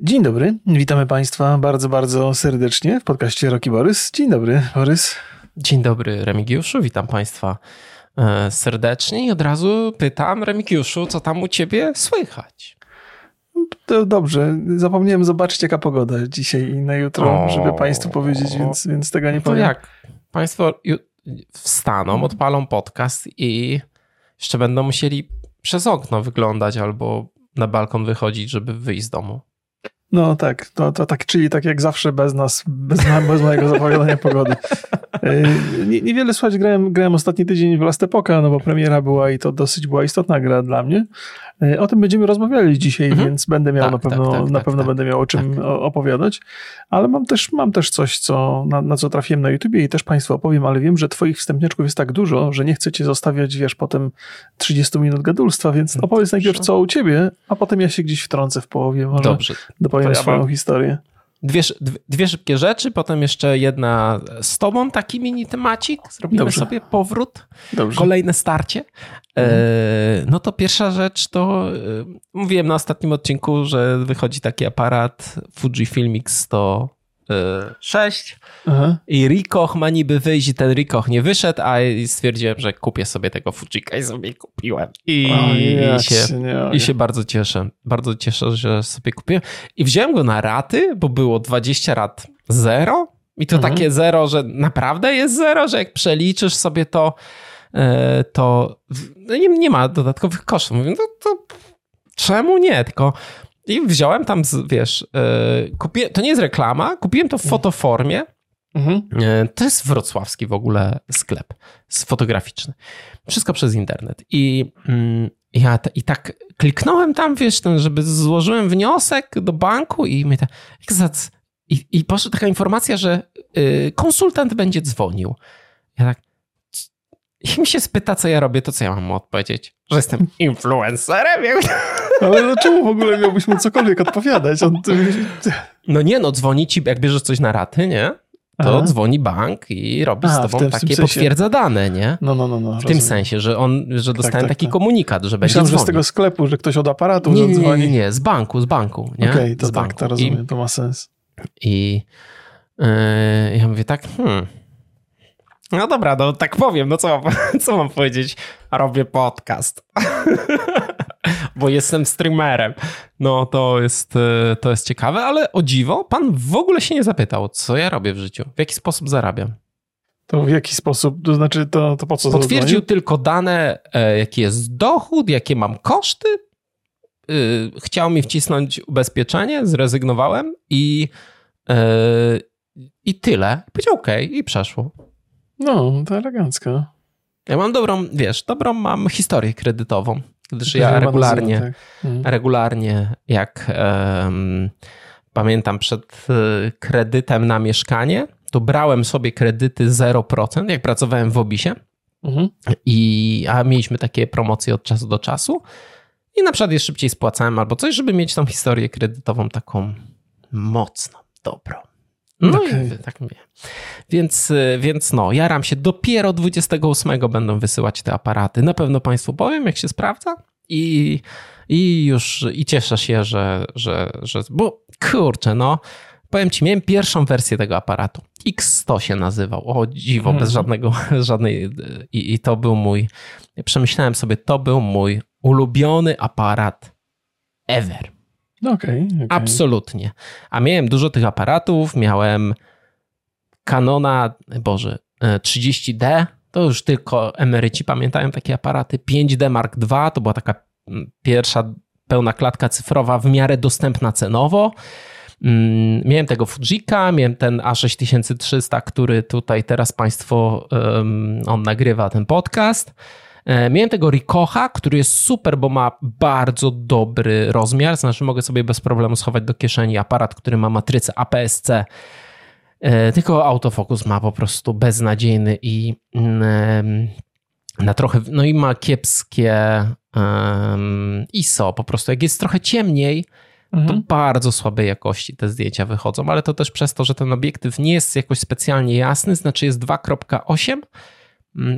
Dzień dobry, witamy Państwa bardzo, bardzo serdecznie w podcaście Roki Borys. Dzień dobry, Borys. Dzień dobry, Remigiuszu, witam Państwa e, serdecznie i od razu pytam, Remigiuszu, co tam u Ciebie słychać? To dobrze, zapomniałem zobaczyć jaka pogoda dzisiaj i na jutro, o, żeby Państwu powiedzieć, więc, więc tego nie to powiem. jak? Państwo wstaną, odpalą podcast i jeszcze będą musieli przez okno wyglądać albo na balkon wychodzić, żeby wyjść z domu. No tak, to, to tak, czyli tak jak zawsze bez nas, bez, bez mojego zapowiadania pogody. Nie, niewiele słuchać, grałem, grałem ostatni tydzień w Last Epoca, no bo premiera była i to dosyć była istotna gra dla mnie. E, o tym będziemy rozmawiali dzisiaj, mhm. więc będę miał tak, na pewno, tak, tak, na tak, pewno tak. będę miał o czym tak. opowiadać, ale mam też, mam też coś, co, na, na, co trafiłem na YouTubie i też Państwu opowiem, ale wiem, że Twoich wstępniaczków jest tak dużo, że nie chcecie zostawiać, wiesz, potem 30 minut gadulstwa, więc no opowiedz najpierw co u Ciebie, a potem ja się gdzieś wtrącę w połowie, może Dobrze. Dopowiem ja swoją mam... historię. Dwie, dwie szybkie rzeczy, potem jeszcze jedna z tobą, taki mini temacik. Zrobimy Dobrze. sobie powrót, Dobrze. kolejne starcie. E, mhm. no to pierwsza rzecz to e, mówiłem na ostatnim odcinku, że wychodzi taki aparat Fujifilm X100 6 Aha. i Rikoch ma niby wyjść i ten Rikoch nie wyszedł, a stwierdziłem, że kupię sobie tego Fujika i sobie kupiłem. I, i, się, I się bardzo cieszę. Bardzo cieszę, że sobie kupiłem. I wziąłem go na raty, bo było 20 rat zero i to mhm. takie zero, że naprawdę jest zero, że jak przeliczysz sobie to, e, to no nie, nie ma dodatkowych kosztów. Mówię, no to czemu nie? Tylko i wziąłem tam, wiesz, yy, kupię, to nie jest reklama, kupiłem to w fotoformie. Mhm. Yy, to jest wrocławski w ogóle sklep fotograficzny. Wszystko przez internet. I yy, ja i tak kliknąłem tam, wiesz, ten, żeby złożyłem wniosek do banku i mnie tak, i, i poszła taka informacja, że y, konsultant będzie dzwonił. Ja tak, i mi się spyta, co ja robię, to co ja mam mu odpowiedzieć? Że jestem influencerem? Ale dlaczego w ogóle miałbyś mu cokolwiek odpowiadać? On... No nie, no dzwoni ci, jak bierzesz coś na raty, nie? To Aha. dzwoni bank i robi Aha, z tobą tym, takie sensie... potwierdza dane, nie? No, no, no. no w tym sensie, że on, że tak, dostałem tak, tak, taki tak. komunikat, że będzie Myślałem, że z tego sklepu, że ktoś od aparatu nie, nie, nie, nie, z banku, z banku, nie? Okej, okay, to z tak, banku. to rozumiem, I, to ma sens. I yy, ja mówię tak, hmm, no dobra, no tak powiem, no co, co mam powiedzieć? Robię podcast. Bo jestem streamerem. No to jest, e, to jest ciekawe, ale o dziwo, pan w ogóle się nie zapytał, co ja robię w życiu, w jaki sposób zarabiam. To w jaki sposób, to znaczy to, to po co? Potwierdził tylko dane, e, jaki jest dochód, jakie mam koszty. E, chciał mi wcisnąć ubezpieczenie, zrezygnowałem i, i tyle. Powiedział OK i przeszło. No, to elegancko. Ja mam dobrą, wiesz, dobrą mam historię kredytową, gdyż ja regularnie, tak. mhm. regularnie jak um, pamiętam przed e, kredytem na mieszkanie, to brałem sobie kredyty 0%, jak pracowałem w Obisie. Mhm. I, a mieliśmy takie promocje od czasu do czasu. I na przykład je szybciej spłacałem albo coś, żeby mieć tą historię kredytową taką mocną, dobrą. No okay. i tak mówię. Więc, y, więc no, jaram się. Dopiero 28 będą wysyłać te aparaty. Na pewno Państwu powiem, jak się sprawdza. I, i już i cieszę się, że, że, że. Bo kurczę, no. Powiem ci, miałem pierwszą wersję tego aparatu. X100 się nazywał. O dziwo, bez mhm. żadnego, żadnej. I, I to był mój. Przemyślałem sobie, to był mój ulubiony aparat ever. Okay, okay. Absolutnie. A miałem dużo tych aparatów, miałem Canona, Boże, 30D, e, to już tylko emeryci pamiętają takie aparaty. 5D Mark II to była taka mm, pierwsza pełna klatka cyfrowa, w miarę dostępna cenowo. Mm, miałem tego Fujika, miałem ten A6300, który tutaj teraz Państwo, on nagrywa ten podcast. E, miałem tego Rikocha, który jest super, bo ma bardzo dobry rozmiar, znaczy mogę sobie bez problemu schować do kieszeni aparat, który ma matrycę APS-C, e, tylko autofokus ma po prostu beznadziejny i mm, na trochę, no i ma kiepskie ISO, po prostu jak jest trochę ciemniej, mhm. to bardzo słabej jakości te zdjęcia wychodzą, ale to też przez to, że ten obiektyw nie jest jakoś specjalnie jasny, znaczy jest 2.8, mm,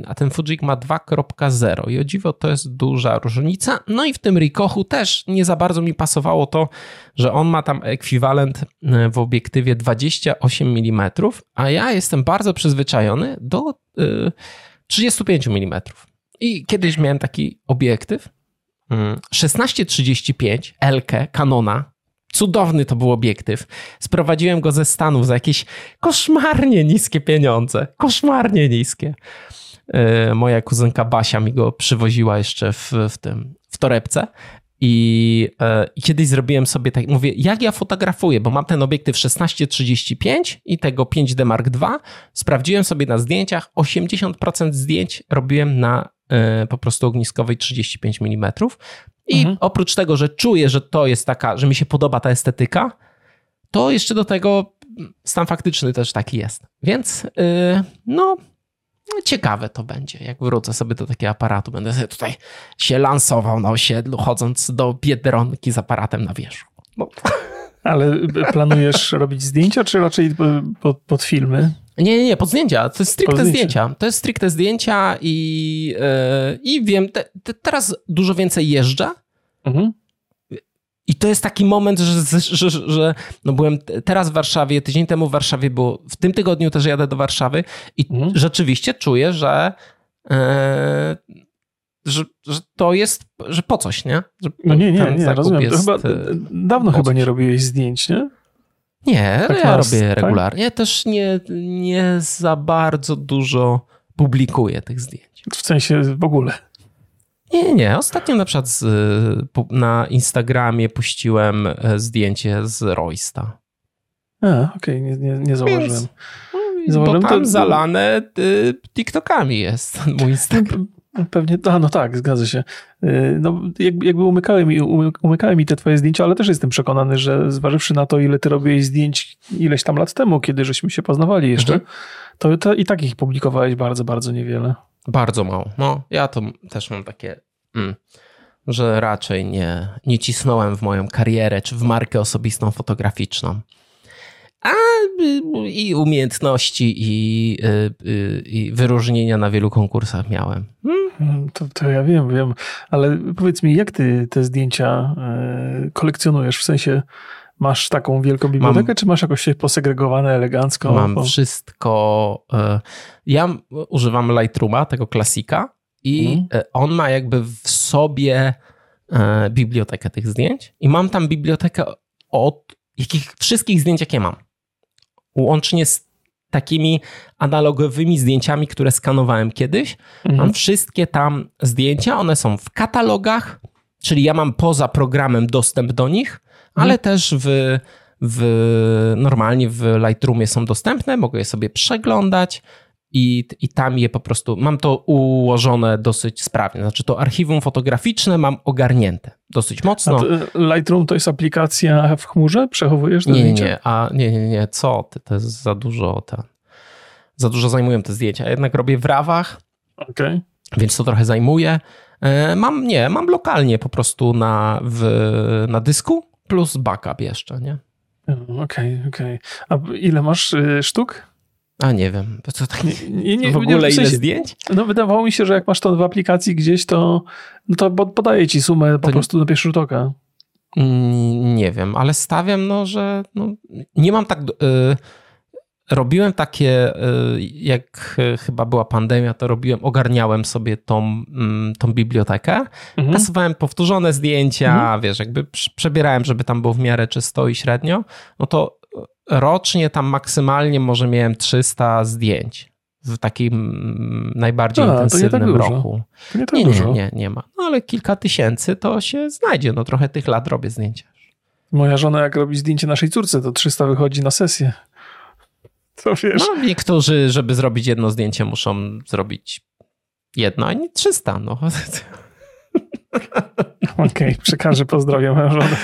a ten Fujik ma 2.0 i o dziwo to jest duża różnica. No i w tym Rikochu też nie za bardzo mi pasowało to, że on ma tam ekwiwalent e, w obiektywie 28 mm, a ja jestem bardzo przyzwyczajony do 35 mm. I kiedyś miałem taki obiektyw 1635 mm, LK Canona Cudowny to był obiektyw. Sprowadziłem go ze Stanów za jakieś koszmarnie niskie pieniądze. Koszmarnie niskie. E, moja kuzynka Basia mi go przywoziła jeszcze w, w tym, w torebce. I, I kiedyś zrobiłem sobie tak, mówię, jak ja fotografuję, bo mam ten obiektyw 1635 i tego 5D Mark II. Sprawdziłem sobie na zdjęciach, 80% zdjęć robiłem na e, po prostu ogniskowej 35 mm. I mhm. oprócz tego, że czuję, że to jest taka, że mi się podoba ta estetyka, to jeszcze do tego stan faktyczny też taki jest. Więc yy, no, ciekawe to będzie. Jak wrócę sobie do takiego aparatu, będę sobie tutaj się lansował na osiedlu, chodząc do Biedronki z aparatem na wierzchu. No. Ale planujesz robić zdjęcia, czy raczej pod, pod filmy? Nie, nie, nie, pod zdjęcia. To jest stricte zdjęcia. To jest stricte zdjęcia i, yy, i wiem, te, te, teraz dużo więcej jeżdżę. Mhm. I to jest taki moment, że, że, że, że, no byłem teraz w Warszawie, tydzień temu w Warszawie, bo w tym tygodniu też jadę do Warszawy i mhm. rzeczywiście czuję, że, yy, że, że to jest, że po coś, nie? Że no nie, nie, nie, rozumiem. Jest, chyba, dawno chyba nie robiłeś zdjęć, nie? Nie, tak ja robię tak? regularnie. Ja też nie, nie za bardzo dużo publikuję tych zdjęć. W sensie w ogóle? Nie, nie. Ostatnio na przykład z, na Instagramie puściłem e, zdjęcie z Roysta. A, okej, okay. nie, nie, nie zauważyłem. Więc, nie zauważyłem. Bo tam to... zalane y, TikTokami jest mój Instagram. Pewnie, a no tak, zgadza się. Y, no, jakby umykały mi, umykały mi te twoje zdjęcia, ale też jestem przekonany, że zważywszy na to, ile ty robiłeś zdjęć ileś tam lat temu, kiedy żeśmy się poznawali jeszcze, mhm. to, to i tak ich publikowałeś bardzo, bardzo niewiele. Bardzo mało. No, ja to też mam takie, mm, że raczej nie, nie cisnąłem w moją karierę czy w markę osobistą fotograficzną. A y, i umiejętności, i, y, y, i wyróżnienia na wielu konkursach miałem. Hmm? To, to, ja wiem, wiem, ale powiedz mi, jak ty te zdjęcia e, kolekcjonujesz? W sensie masz taką wielką bibliotekę, mam, czy masz jakoś posegregowane elegancko? Mam wszystko. E, ja używam Lightrooma, tego klasika, i hmm. on ma jakby w sobie bibliotekę tych zdjęć. I mam tam bibliotekę od jakich, wszystkich zdjęć, jakie mam łącznie z takimi analogowymi zdjęciami, które skanowałem kiedyś. Mhm. Mam wszystkie tam zdjęcia, one są w katalogach, czyli ja mam poza programem dostęp do nich, mhm. ale też w, w normalnie w Lightroomie są dostępne, mogę je sobie przeglądać i, i tam je po prostu, mam to ułożone dosyć sprawnie. Znaczy to archiwum fotograficzne mam ogarnięte dosyć mocno. A Lightroom to jest aplikacja w chmurze? Przechowujesz te nie, zdjęcia? Nie, a nie, nie, nie, co ty, to jest za dużo, te, za dużo zajmują te zdjęcia. Ja jednak robię w rawach, okay. więc to trochę zajmuje. E, mam, nie, mam lokalnie po prostu na, w, na dysku plus backup jeszcze, nie? Okej, okay, okej. Okay. A ile masz y, sztuk? A nie wiem, to tak nie, nie, w ogóle nie, w sensie, ile zdjęć? No wydawało mi się, że jak masz to w aplikacji gdzieś, to, no to podaje ci sumę po to prostu na pierwszy rzut oka. Mm, nie wiem, ale stawiam, no, że no, nie mam tak... Y, robiłem takie, y, jak chyba była pandemia, to robiłem, ogarniałem sobie tą, mm, tą bibliotekę, mhm. powtórzone zdjęcia, mhm. wiesz, jakby przebierałem, żeby tam było w miarę czysto i średnio, no to rocznie tam maksymalnie może miałem 300 zdjęć w takim najbardziej A, intensywnym nie tak roku. nie, tak nie, nie, nie, nie ma. No ale kilka tysięcy to się znajdzie. No trochę tych lat robię zdjęcia. Moja żona jak robi zdjęcie naszej córce, to 300 wychodzi na sesję. Co wiesz? No niektórzy, żeby zrobić jedno zdjęcie muszą zrobić jedno, a nie 300. No. Okej, okay, przekażę pozdrowie mężowi.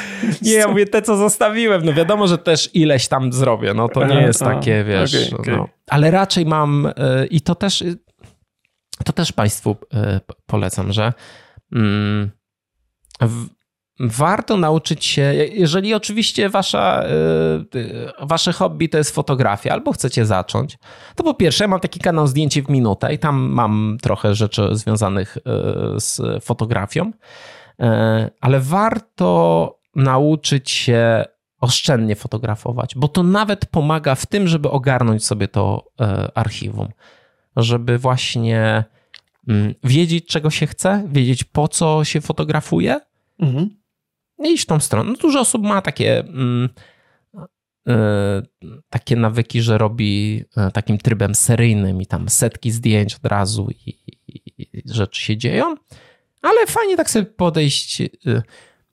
Nie, ja mówię te, co zostawiłem. No wiadomo, że też ileś tam zrobię. No to nie jest takie, wiesz. Okay, okay. No. Ale raczej mam y, i to też y, to też Państwu y, polecam, że mm, w, warto nauczyć się, jeżeli oczywiście wasza, wasze hobby to jest fotografia, albo chcecie zacząć, to po pierwsze mam taki kanał Zdjęcie w minutę i tam mam trochę rzeczy związanych z fotografią, ale warto nauczyć się oszczędnie fotografować, bo to nawet pomaga w tym, żeby ogarnąć sobie to archiwum, żeby właśnie mm, wiedzieć, czego się chce, wiedzieć, po co się fotografuje, mhm iść w tą stronę. No, dużo osób ma takie, mm, e, takie nawyki, że robi e, takim trybem seryjnym i tam setki zdjęć od razu i, i, i rzeczy się dzieją, ale fajnie tak sobie podejść e,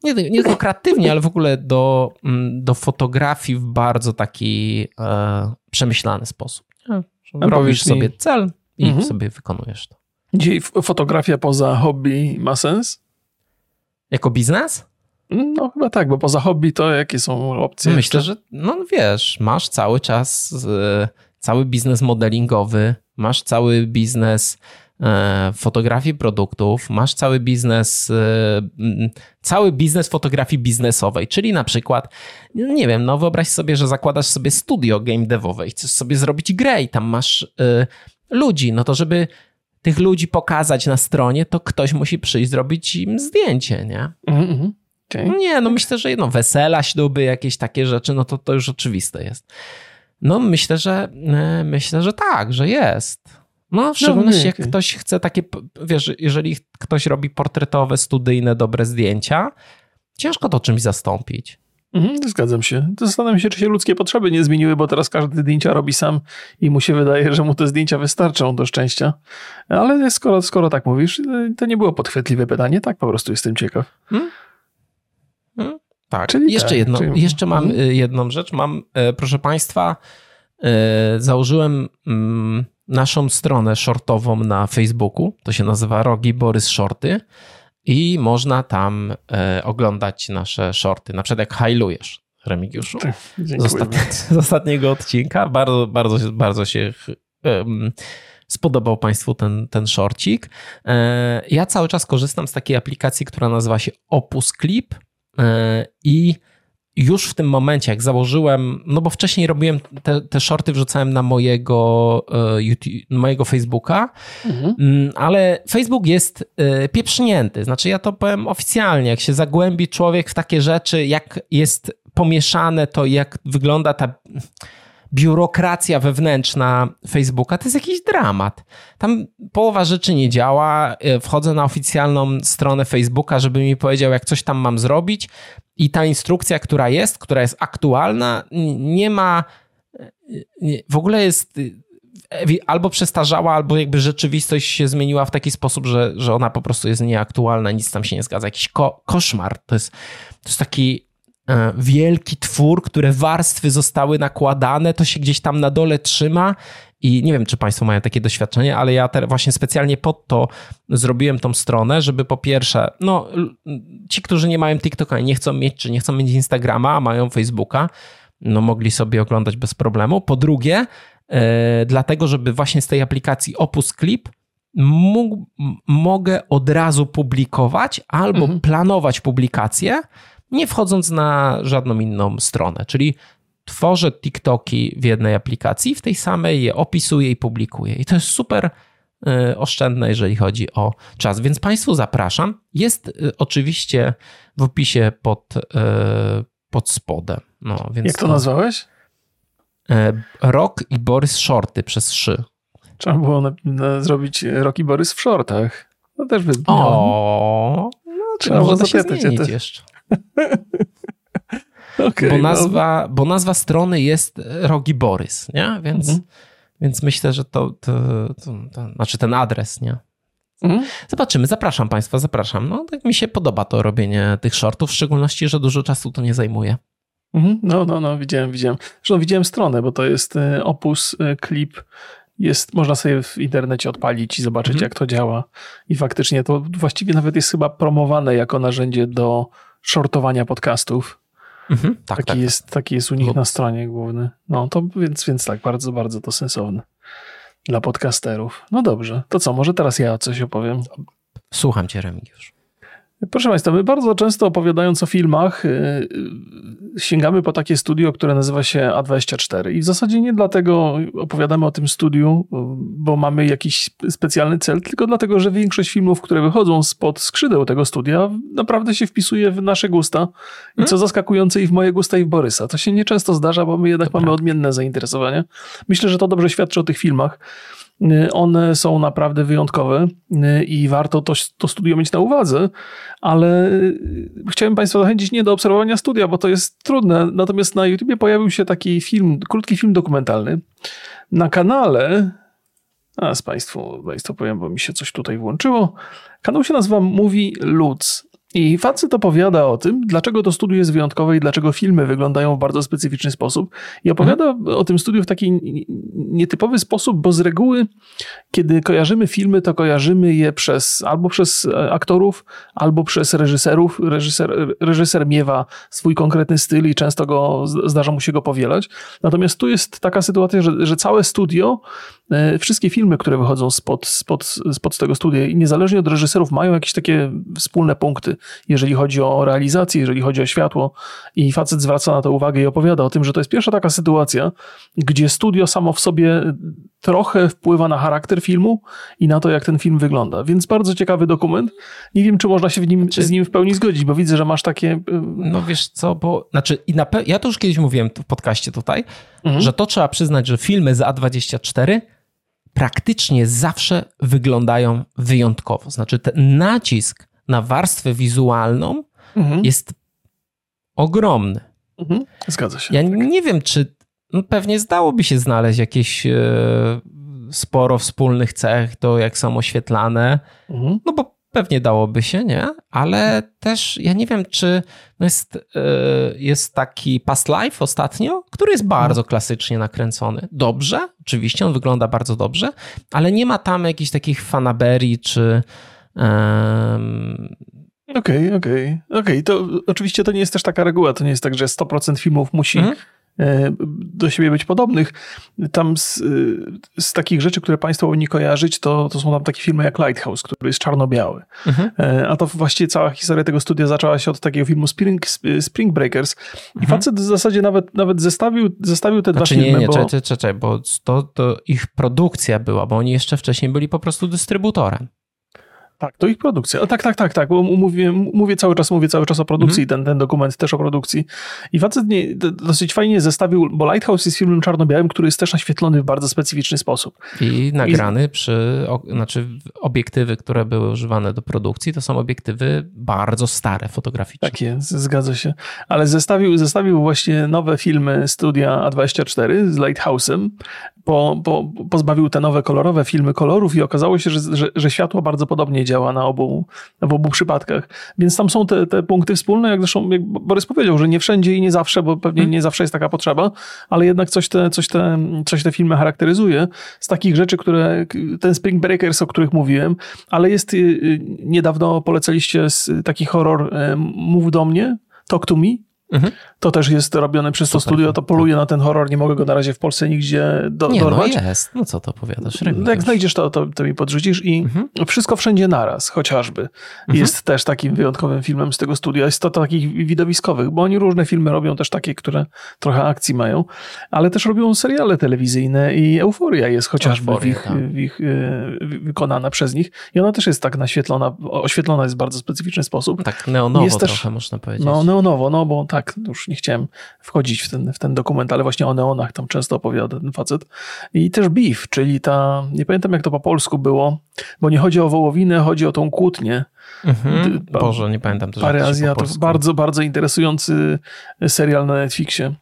nie, nie tylko kreatywnie, ale w ogóle do, mm, do fotografii w bardzo taki e, przemyślany sposób. Robisz sobie cel i mhm. sobie wykonujesz to. Dzisiaj fotografia poza hobby ma sens? Jako biznes? No chyba tak, bo poza hobby to jakie są opcje? Myślę, że no wiesz, masz cały czas e, cały biznes modelingowy, masz cały biznes e, fotografii produktów, masz cały biznes, e, cały biznes fotografii biznesowej, czyli na przykład, nie wiem, no wyobraź sobie, że zakładasz sobie studio game devowe i chcesz sobie zrobić grę i tam masz ludzi, no to żeby tych ludzi pokazać na stronie, to ktoś musi przyjść zrobić im zdjęcie, nie? Mm -hmm. Okay. Nie, no myślę, że jedno, wesela, śluby, jakieś takie rzeczy, no to to już oczywiste jest. No myślę, że e, myślę, że tak, że jest. No w szczególności no, jak ktoś chce takie, wiesz, jeżeli ktoś robi portretowe, studyjne, dobre zdjęcia, ciężko to czymś zastąpić. Mhm, zgadzam się. Zastanawiam się, czy się ludzkie potrzeby nie zmieniły, bo teraz każdy zdjęcia robi sam i mu się wydaje, że mu te zdjęcia wystarczą do szczęścia. Ale skoro, skoro tak mówisz, to nie było podchwytliwe pytanie, tak po prostu jestem ciekaw. Hmm? Tak. Czyli jeszcze, tak, jedno, czyli... jeszcze mam hmm? jedną rzecz. Mam, e, proszę Państwa, e, założyłem mm, naszą stronę shortową na Facebooku. To się nazywa Rogi Borys Shorty. I można tam oglądać nasze shorty. Na przykład jak hajlujesz, Remigiuszu. Tak, z, z ostatniego odcinka. Bardzo, bardzo, bardzo się spodobał Państwu ten, ten shortcik. Ja cały czas korzystam z takiej aplikacji, która nazywa się Opus Clip. E, I już w tym momencie, jak założyłem, no bo wcześniej robiłem te, te shorty, wrzucałem na mojego, e, YouTube, mojego Facebooka, mhm. Mm, ale Facebook jest e, pieprznięty. Znaczy, ja to powiem oficjalnie, jak się zagłębi człowiek w takie rzeczy, jak jest pomieszane to, jak wygląda ta biurokracja wewnętrzna Facebooka to jest jakiś dramat. Tam połowa rzeczy nie działa. E, wchodzę na oficjalną stronę Facebooka, żeby mi powiedział, jak coś tam mam zrobić, i ta instrukcja, która jest, która jest aktualna, nie ma. E, w ogóle jest e, albo przestarzała, albo jakby rzeczywistość się zmieniła w taki sposób, że, że ona po prostu jest nieaktualna, nic tam się nie zgadza. Jakiś ko koszmar. To jest, to jest taki wielki twór, które warstwy zostały nakładane, to się gdzieś tam na dole trzyma i nie wiem, czy Państwo mają takie doświadczenie, ale ja właśnie specjalnie pod to zrobiłem tą stronę, żeby po pierwsze, no ci, którzy nie mają TikToka i nie chcą mieć, czy nie chcą mieć Instagrama, a mają Facebooka, no mogli sobie oglądać bez problemu. Po drugie, e, dlatego, żeby właśnie z tej aplikacji Opus Clip mógł, mogę od razu publikować albo mhm. planować publikację, nie wchodząc na żadną inną stronę. Czyli tworzę TikToki w jednej aplikacji, w tej samej je opisuję i publikuję. I to jest super y, oszczędne, jeżeli chodzi o czas. Więc Państwu zapraszam. Jest y, oczywiście w opisie pod, y, pod spodem. No, więc Jak to, to nazwałeś? Rok i Borys Shorty przez szy. Trzeba było na, na, zrobić Rok i Borys w shortach. No też by. O, no, trzeba było zapytać. Się jeszcze. okay, bo, no. nazwa, no. bo nazwa strony jest Rogi Borys, nie? Więc, mhm. więc myślę, że to, to, to, to, znaczy ten adres, nie? Mhm. Zobaczymy, zapraszam Państwa, zapraszam. No, tak mi się podoba to robienie tych shortów, w szczególności, że dużo czasu to nie zajmuje. Mhm. No, no, no, widziałem, widziałem. Zresztą widziałem stronę, bo to jest y, Opus y, Clip. Jest, można sobie w internecie odpalić i zobaczyć, mhm. jak to działa. I faktycznie to właściwie nawet jest chyba promowane jako narzędzie do shortowania podcastów. Mhm, tak, taki, tak, jest, tak. taki jest u nich na stronie główny. No to więc, więc tak, bardzo, bardzo to sensowne dla podcasterów. No dobrze, to co, może teraz ja coś opowiem? Słucham cię, Remigiusz. Proszę Państwa, my bardzo często opowiadając o filmach, y, y, sięgamy po takie studio, które nazywa się A24. I w zasadzie nie dlatego opowiadamy o tym studiu, bo mamy jakiś specjalny cel, tylko dlatego, że większość filmów, które wychodzą spod skrzydeł tego studia, naprawdę się wpisuje w nasze gusta. I co hmm? zaskakujące, i w moje gusta, i w Borysa. To się nieczęsto zdarza, bo my jednak Dobra. mamy odmienne zainteresowanie. Myślę, że to dobrze świadczy o tych filmach. Y, one są naprawdę wyjątkowe y, i warto to, to studio mieć na uwadze, ale y, chciałem Państwa zachęcić nie do obserwowania studia, bo to jest trudne. Natomiast na YouTubie pojawił się taki film, krótki film dokumentalny. Na kanale, a z Państwu, Państwu powiem, bo mi się coś tutaj włączyło. Kanał się nazywa Movie Lutz. I facet opowiada o tym, dlaczego to studio jest wyjątkowe i dlaczego filmy wyglądają w bardzo specyficzny sposób. I opowiada mhm. o tym studiu w taki nietypowy sposób, bo z reguły, kiedy kojarzymy filmy, to kojarzymy je przez albo przez e, aktorów, albo przez reżyserów. Reżyser, reżyser miewa swój konkretny styl i często go, zdarza mu się go powielać. Natomiast tu jest taka sytuacja, że, że całe studio wszystkie filmy, które wychodzą spod, spod, spod tego studia i niezależnie od reżyserów mają jakieś takie wspólne punkty, jeżeli chodzi o realizację, jeżeli chodzi o światło i facet zwraca na to uwagę i opowiada o tym, że to jest pierwsza taka sytuacja, gdzie studio samo w sobie trochę wpływa na charakter filmu i na to, jak ten film wygląda. Więc bardzo ciekawy dokument. Nie wiem, czy można się w nim, czy... z nim w pełni zgodzić, bo widzę, że masz takie... Y, no wiesz co, bo... Znaczy, i na pe... ja to już kiedyś mówiłem w podcaście tutaj, mhm. że to trzeba przyznać, że filmy z A24 praktycznie zawsze wyglądają wyjątkowo. Znaczy, ten nacisk na warstwę wizualną mhm. jest ogromny. Mhm. Zgadza się. Ja tak. nie wiem, czy no pewnie zdałoby się znaleźć jakieś e, sporo wspólnych cech, to jak są oświetlane. Mhm. No bo Pewnie dałoby się, nie? Ale też ja nie wiem, czy no jest, e, jest taki Past Life ostatnio, który jest bardzo mhm. klasycznie nakręcony. Dobrze, oczywiście, on wygląda bardzo dobrze, ale nie ma tam jakichś takich fanaberii czy. Um... Okej, okay, okej. Okay. Okej, okay. to oczywiście to nie jest też taka reguła. To nie jest tak, że 100% filmów musi mhm. E, do siebie być podobnych. Tam z, z, takich rzeczy, które Państwo powinni kojarzyć, to, to są tam takie filmy jak Lighthouse, który jest czarno-biały. Mhm. E, a to właściwie cała historia tego studia zaczęła się od takiego filmu Spring, Spring Breakers. I mhm. facet w zasadzie nawet, nawet zestawił, zestawił te znaczy, dwa filmy. Nie, nie, bo... czekaj, czekaj, bo to, to ich produkcja była, bo oni jeszcze wcześniej byli po prostu dystrybutorem. Tak, to ich produkcja. O, tak, tak, tak, tak, bo mówię, mówię cały czas, mówię cały czas o produkcji, mm ten, ten dokument też o produkcji. I facet nie, dosyć fajnie zestawił, bo Lighthouse jest filmem czarno-białym, który jest też naświetlony w bardzo specyficzny sposób. I nagrany I... przy, znaczy obiektywy, które były używane do produkcji, to są obiektywy bardzo stare fotograficzne. Tak jest, zgadza się. Ale zestawił, zestawił właśnie nowe filmy studia A24 z Lighthouse'em, po, po, pozbawił te nowe kolorowe filmy kolorów i okazało się, że, że, że, światło bardzo podobnie działa na obu, w obu przypadkach. Więc tam są te, te punkty wspólne, jak zresztą jak Borys powiedział, że nie wszędzie i nie zawsze, bo pewnie hmm. nie zawsze jest taka potrzeba, ale jednak coś te, coś, te, coś te filmy charakteryzuje. Z takich rzeczy, które, ten Spring Breakers, o których mówiłem, ale jest y, y, niedawno polecaliście taki horror y, Mów do mnie, Talk to Me, Mhm. To też jest robione przez Super. to studio, to poluje na ten horror, nie mogę go na razie w Polsce nigdzie do, nie, no dorwać. No jest, no co to opowiadasz? No jak znajdziesz to, to, to mi podrzucisz i mhm. wszystko wszędzie naraz, chociażby. Mhm. Jest też takim wyjątkowym filmem z tego studia. Jest to takich widowiskowych, bo oni różne filmy robią też takie, które trochę akcji mają, ale też robią seriale telewizyjne i Euforia jest chociażby Euforia, w ich, tak. w ich, wykonana przez nich i ona też jest tak naświetlona, oświetlona jest w bardzo specyficzny sposób. Tak neonowo jest trochę też, można powiedzieć. No neonowo, no bo tak, już nie chciałem wchodzić w ten, w ten dokument, ale właśnie o neonach tam często opowiada ten facet. I też Beef, czyli ta, nie pamiętam jak to po polsku było, bo nie chodzi o wołowinę, chodzi o tą kłótnię. Mhm. Boże, nie pamiętam też. Parę Azjatów. Bardzo, bardzo interesujący serial na Netflixie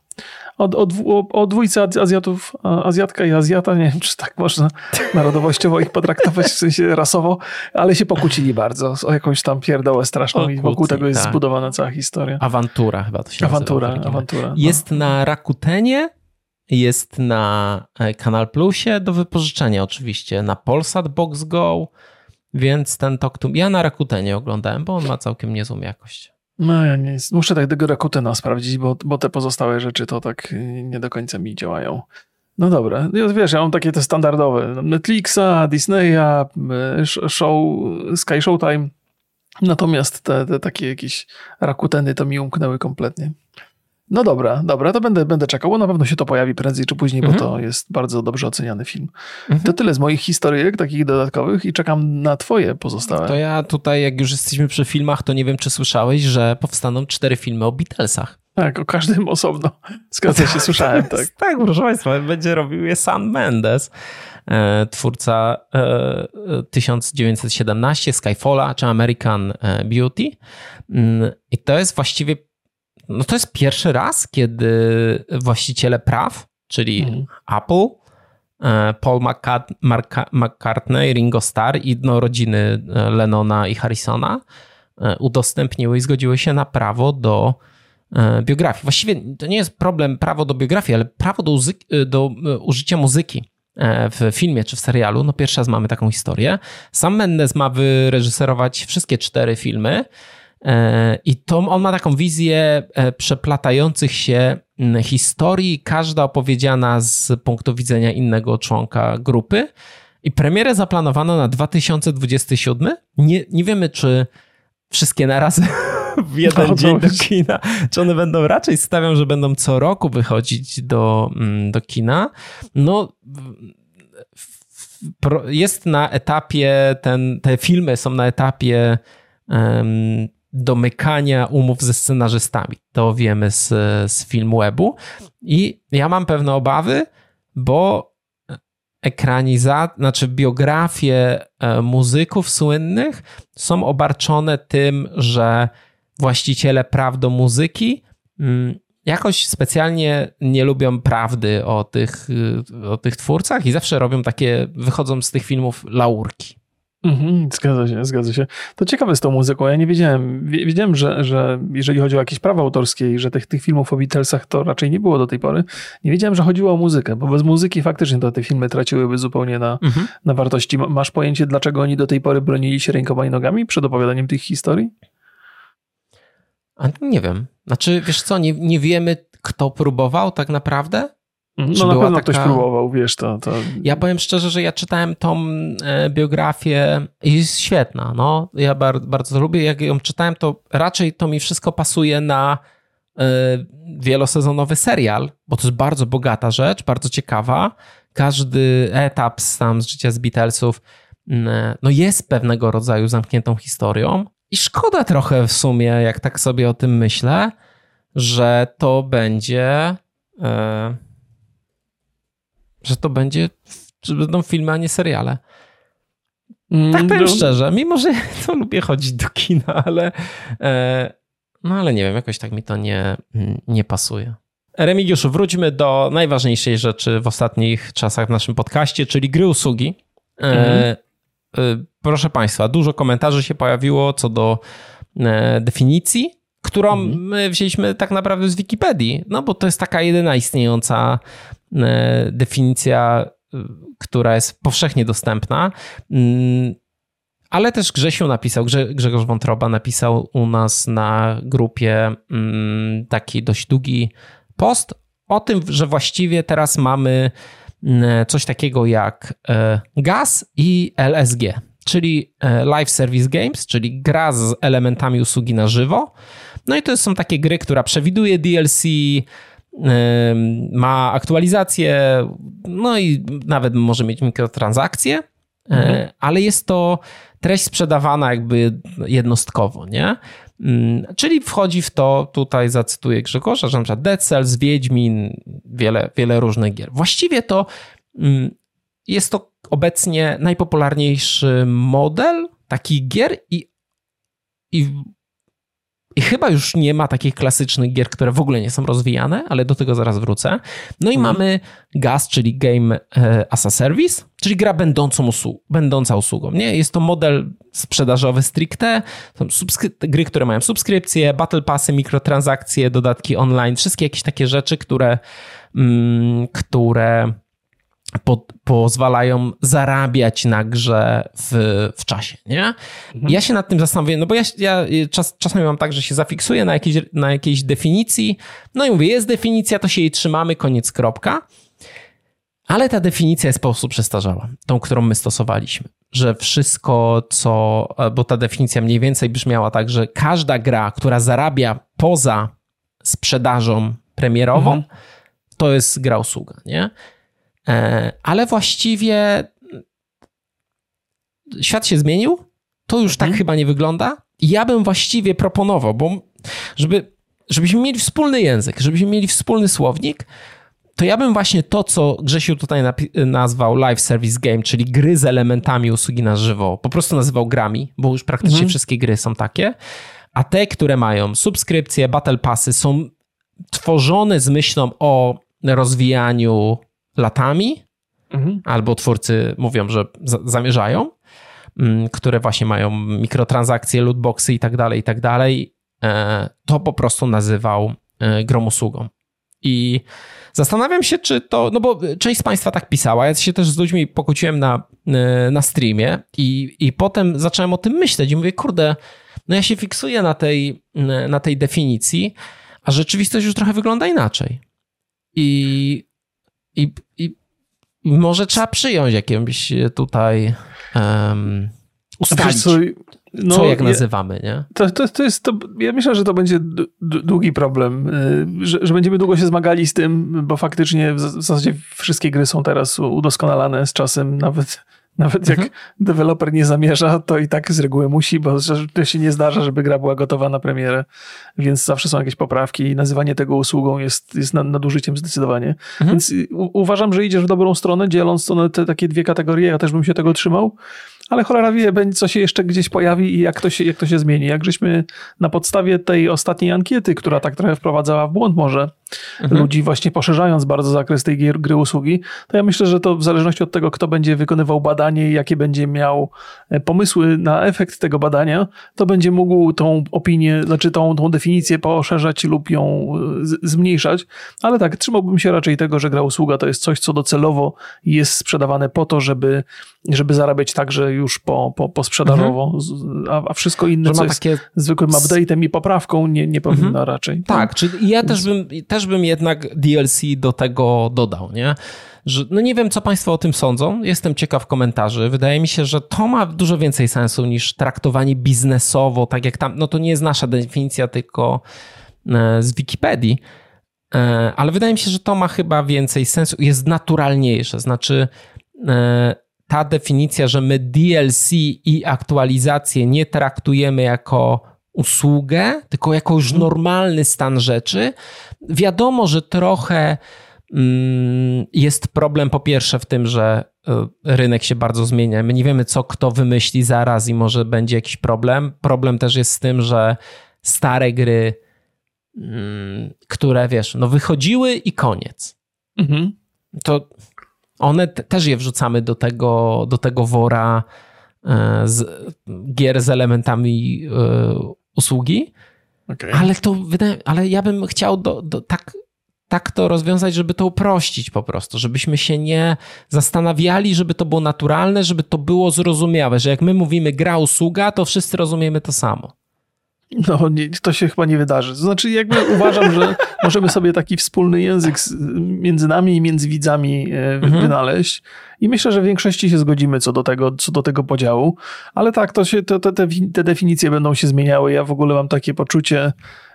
o, o, o dwójce Azjatów, Azjatka i Azjata, nie wiem, czy tak można narodowościowo ich potraktować, w sensie rasowo, ale się pokłócili bardzo o jakąś tam pierdołę straszną i wokół tego jest tak. zbudowana cała historia. Awantura chyba to się awantura, nazywa. Awantura, no. Jest na Rakutenie, jest na e, Kanal Plusie do wypożyczenia oczywiście, na Polsat Box Go, więc ten Talk to... Ja na Rakutenie oglądałem, bo on ma całkiem niezłą jakość. No ja nie, muszę tak tego Rakutena sprawdzić, bo, bo te pozostałe rzeczy to tak nie do końca mi działają. No dobra, no wiesz, ja mam takie te standardowe Netflixa, Disneya, show, Sky Showtime, Natomiast te, te takie jakieś rakuteny to mi umknęły kompletnie. No dobra, dobra, to będę, będę czekał, bo na pewno się to pojawi prędzej czy później, mhm. bo to jest bardzo dobrze oceniany film. Mhm. To tyle z moich historyjek, takich dodatkowych i czekam na twoje pozostałe. To ja tutaj, jak już jesteśmy przy filmach, to nie wiem, czy słyszałeś, że powstaną cztery filmy o Beatlesach. Tak, o każdym osobno. Zgadza się, słyszałem, tak. tak, proszę Państwa, będzie robił je Sam Mendes, e, twórca 1917, e, Skyfalla czy American e, Beauty. Mm, I to jest właściwie no to jest pierwszy raz, kiedy właściciele praw, czyli mm. Apple, e, Paul McCartney, Ringo Starr i no, rodziny e, Lennona i Harrisona e, udostępniły i zgodziły się na prawo do biografii. Właściwie to nie jest problem prawo do biografii, ale prawo do, do użycia muzyki w filmie czy w serialu. No pierwszy raz mamy taką historię. Sam Mendes ma wyreżyserować wszystkie cztery filmy. E, I to on ma taką wizję e, przeplatających się historii, każda opowiedziana z punktu widzenia innego członka grupy. I premierę zaplanowano na 2027. Nie, nie wiemy, czy wszystkie naraz w jeden no, dzień do kina, czy one będą raczej stawiam, że będą co roku wychodzić do, do kina. No jest na etapie, ten, te filmy są na etapie um, domykania umów ze scenarzystami. To wiemy z, z webu I ja mam pewne obawy, bo ekranizacja, znaczy biografie e, muzyków słynnych są obarczone tym, że właściciele praw do muzyki mm, jakoś specjalnie nie lubią prawdy o tych, o tych twórcach i zawsze robią takie, wychodzą z tych filmów laurki. Mhm, zgadza się, zgadza się. To ciekawe z tą muzyką. Ja nie wiedziałem, wiedziałem, że, że jeżeli chodzi o jakieś prawa autorskie i że tych, tych filmów o Beatlesach to raczej nie było do tej pory, nie wiedziałem, że chodziło o muzykę, bo bez muzyki faktycznie to te filmy traciłyby zupełnie na, mhm. na wartości. Masz pojęcie, dlaczego oni do tej pory bronili się rękoma i nogami przed opowiadaniem tych historii? A nie wiem. Znaczy, wiesz co, nie, nie wiemy, kto próbował tak naprawdę? Mhm. No na pewno taka... ktoś próbował, wiesz, to, to... Ja powiem szczerze, że ja czytałem tą e, biografię i jest świetna, no. Ja bardzo, bardzo lubię, jak ją czytałem, to raczej to mi wszystko pasuje na e, wielosezonowy serial, bo to jest bardzo bogata rzecz, bardzo ciekawa. Każdy etap z, tam z życia z Beatlesów mm, no jest pewnego rodzaju zamkniętą historią i szkoda trochę w sumie, jak tak sobie o tym myślę, że to będzie... E, że to będzie, że będą filmy, a nie seriale. Mm, tak powiem no. szczerze, mimo że to lubię chodzić do kina, ale e, no ale nie wiem, jakoś tak mi to nie, nie pasuje. Remigiuszu, wróćmy do najważniejszej rzeczy w ostatnich czasach w naszym podcaście, czyli gry usługi. E, mhm. E, proszę Państwa, dużo komentarzy się pojawiło co do definicji, którą mhm. my wzięliśmy tak naprawdę z Wikipedii, no bo to jest taka jedyna istniejąca definicja, e, która jest powszechnie dostępna. Mm, ale też Grzesiu napisał, Grzegorz Wątroba napisał u nas na grupie mm, taki dość długi post o tym, że właściwie teraz mamy mm, coś takiego jak e, GAS i LSG, czyli Live Service Games, czyli gra z elementami usługi na żywo. No i to są takie gry, która przewiduje DLC, ma aktualizację, no i nawet może mieć mikrotransakcje, e, mhm. ale jest to treść sprzedawana jakby jednostkowo, nie? Mm, czyli wchodzi w to, tutaj zacytuję Grzegorza, że na przykład Dead Cells, Wiedźmin, wiele, wiele różnych gier. Właściwie to mm, jest to obecnie najpopularniejszy model takich gier i, i i chyba już nie ma takich klasycznych gier, które w ogóle nie są rozwijane, ale do tego zaraz wrócę. No i mhm. mamy GAS, czyli Game e, as a Service, czyli gra będącą usług, będąca usługą. Nie? Jest to model sprzedażowy stricte, są gry, które mają subskrypcje, battle passy, mikrotransakcje, dodatki online, wszystkie jakieś takie rzeczy, które, mm, które po, pozwalają zarabiać na grze w, w czasie, nie? Mhm. Ja się nad tym zastanawiam, no bo ja, ja czas, czasami mam tak, że się zafiksuję na jakiejś, na jakiejś definicji, no i mówię, jest definicja, to się jej trzymamy, koniec, kropka. Ale ta definicja jest po prostu przestarzała, tą, którą my stosowaliśmy. że wszystko, co, bo ta definicja mniej więcej brzmiała tak, że każda gra, która zarabia poza sprzedażą premierową, mhm. to jest gra usługa, nie? E, ale właściwie świat się zmienił, to już tak mhm. chyba nie wygląda. I ja bym właściwie proponował, bo żeby, żebyśmy mieli wspólny język, żebyśmy mieli wspólny słownik, to ja bym właśnie to, co Grzesiu tutaj nazwał live service game, czyli gry z elementami usługi na żywo, po prostu nazywał grami, bo już praktycznie mhm. wszystkie gry są takie, a te, które mają subskrypcje, battle passy, są tworzone z myślą o rozwijaniu latami, mhm. albo twórcy mówią, że zamierzają, mm, które właśnie mają mikrotransakcje, lootboxy i tak dalej, i tak dalej, e, to po prostu nazywał e, grom usługą. I Zastanawiam się, czy to, no bo część z Państwa tak pisała, ja się też z ludźmi pokłóciłem na, e, na streamie i, i potem zacząłem o tym myśleć i mówię, kurde, no ja się fiksuję na tej, na tej definicji, a rzeczywistość już trochę wygląda inaczej. I, i, i, i może trzeba przyjąć jakieś tutaj um, ustalić. No, co jak nazywamy, nie? To, to, to jest, to, ja myślę, że to będzie długi problem, y, że, że, będziemy długo się zmagali z tym, bo faktycznie w zasadzie wszystkie gry są teraz udoskonalane z czasem, nawet, nawet jak mhm. deweloper nie zamierza, to i tak z reguły musi, bo to się nie zdarza, żeby gra była gotowa na premierę, więc zawsze są jakieś poprawki i nazywanie tego usługą jest, jest nadużyciem zdecydowanie. Mhm. Więc u, uważam, że idziesz w dobrą stronę, dzieląc to na te takie dwie kategorie, ja też bym się tego trzymał ale cholera wie, co się jeszcze gdzieś pojawi i jak to się, jak to się zmieni. Jak żeśmy na podstawie tej ostatniej ankiety, która tak trochę wprowadzała w błąd może mhm. ludzi, właśnie poszerzając bardzo zakres tej gry, gry usługi, to ja myślę, że to w zależności od tego, kto będzie wykonywał badanie i jakie będzie miał e, pomysły na efekt tego badania, to będzie mógł tą opinię, znaczy tą, tą definicję poszerzać lub ją e, zmniejszać. Ale tak, trzymałbym się raczej tego, że gra usługa to jest coś, co docelowo jest sprzedawane po to, żeby, żeby zarabiać także już po, po, po sprzedażowo, mhm. a, a, wszystko inne, co jest takie... zwykłym update'em i poprawką, nie, nie powinno mhm. raczej. Tak, tak czyli ja też bym, też bym jednak DLC do tego dodał, nie? Że, no nie wiem, co Państwo o tym sądzą. Jestem ciekaw komentarzy. Wydaje mi się, że to ma dużo więcej sensu niż traktowanie biznesowo, tak jak tam. No to nie jest nasza definicja, tylko e, z Wikipedii. E, ale wydaje mi się, że to ma chyba więcej sensu, jest naturalniejsze. Znaczy, e, ta definicja, że my DLC i aktualizację nie traktujemy jako usługę, tylko jako już mhm. normalny stan rzeczy. Wiadomo, że trochę mm, jest problem po pierwsze w tym, że e, rynek się bardzo zmienia. My nie wiemy, co kto wymyśli zaraz i może będzie jakiś problem. Problem też jest z tym, że stare gry, mm, które wiesz, no wychodziły i koniec. Mhm. To one też je wrzucamy do tego, do tego wora e, z gier z elementami e, usługi. Okay. Ale to wydaje, ale ja bym chciał do, do, tak, tak to rozwiązać, żeby to uprościć po prostu, żebyśmy się nie zastanawiali, żeby to było naturalne, żeby to było zrozumiałe, że jak my mówimy gra usługa, to wszyscy rozumiemy to samo. No, nie, to się chyba nie wydarzy. To znaczy, jakby uważam, że możemy sobie taki wspólny język między nami i między widzami e, mhm. wynaleźć. I myślę, że w większości się zgodzimy co do tego, co do tego podziału. Ale tak, to się, to, te, te definicje będą się zmieniały. Ja w ogóle mam takie poczucie,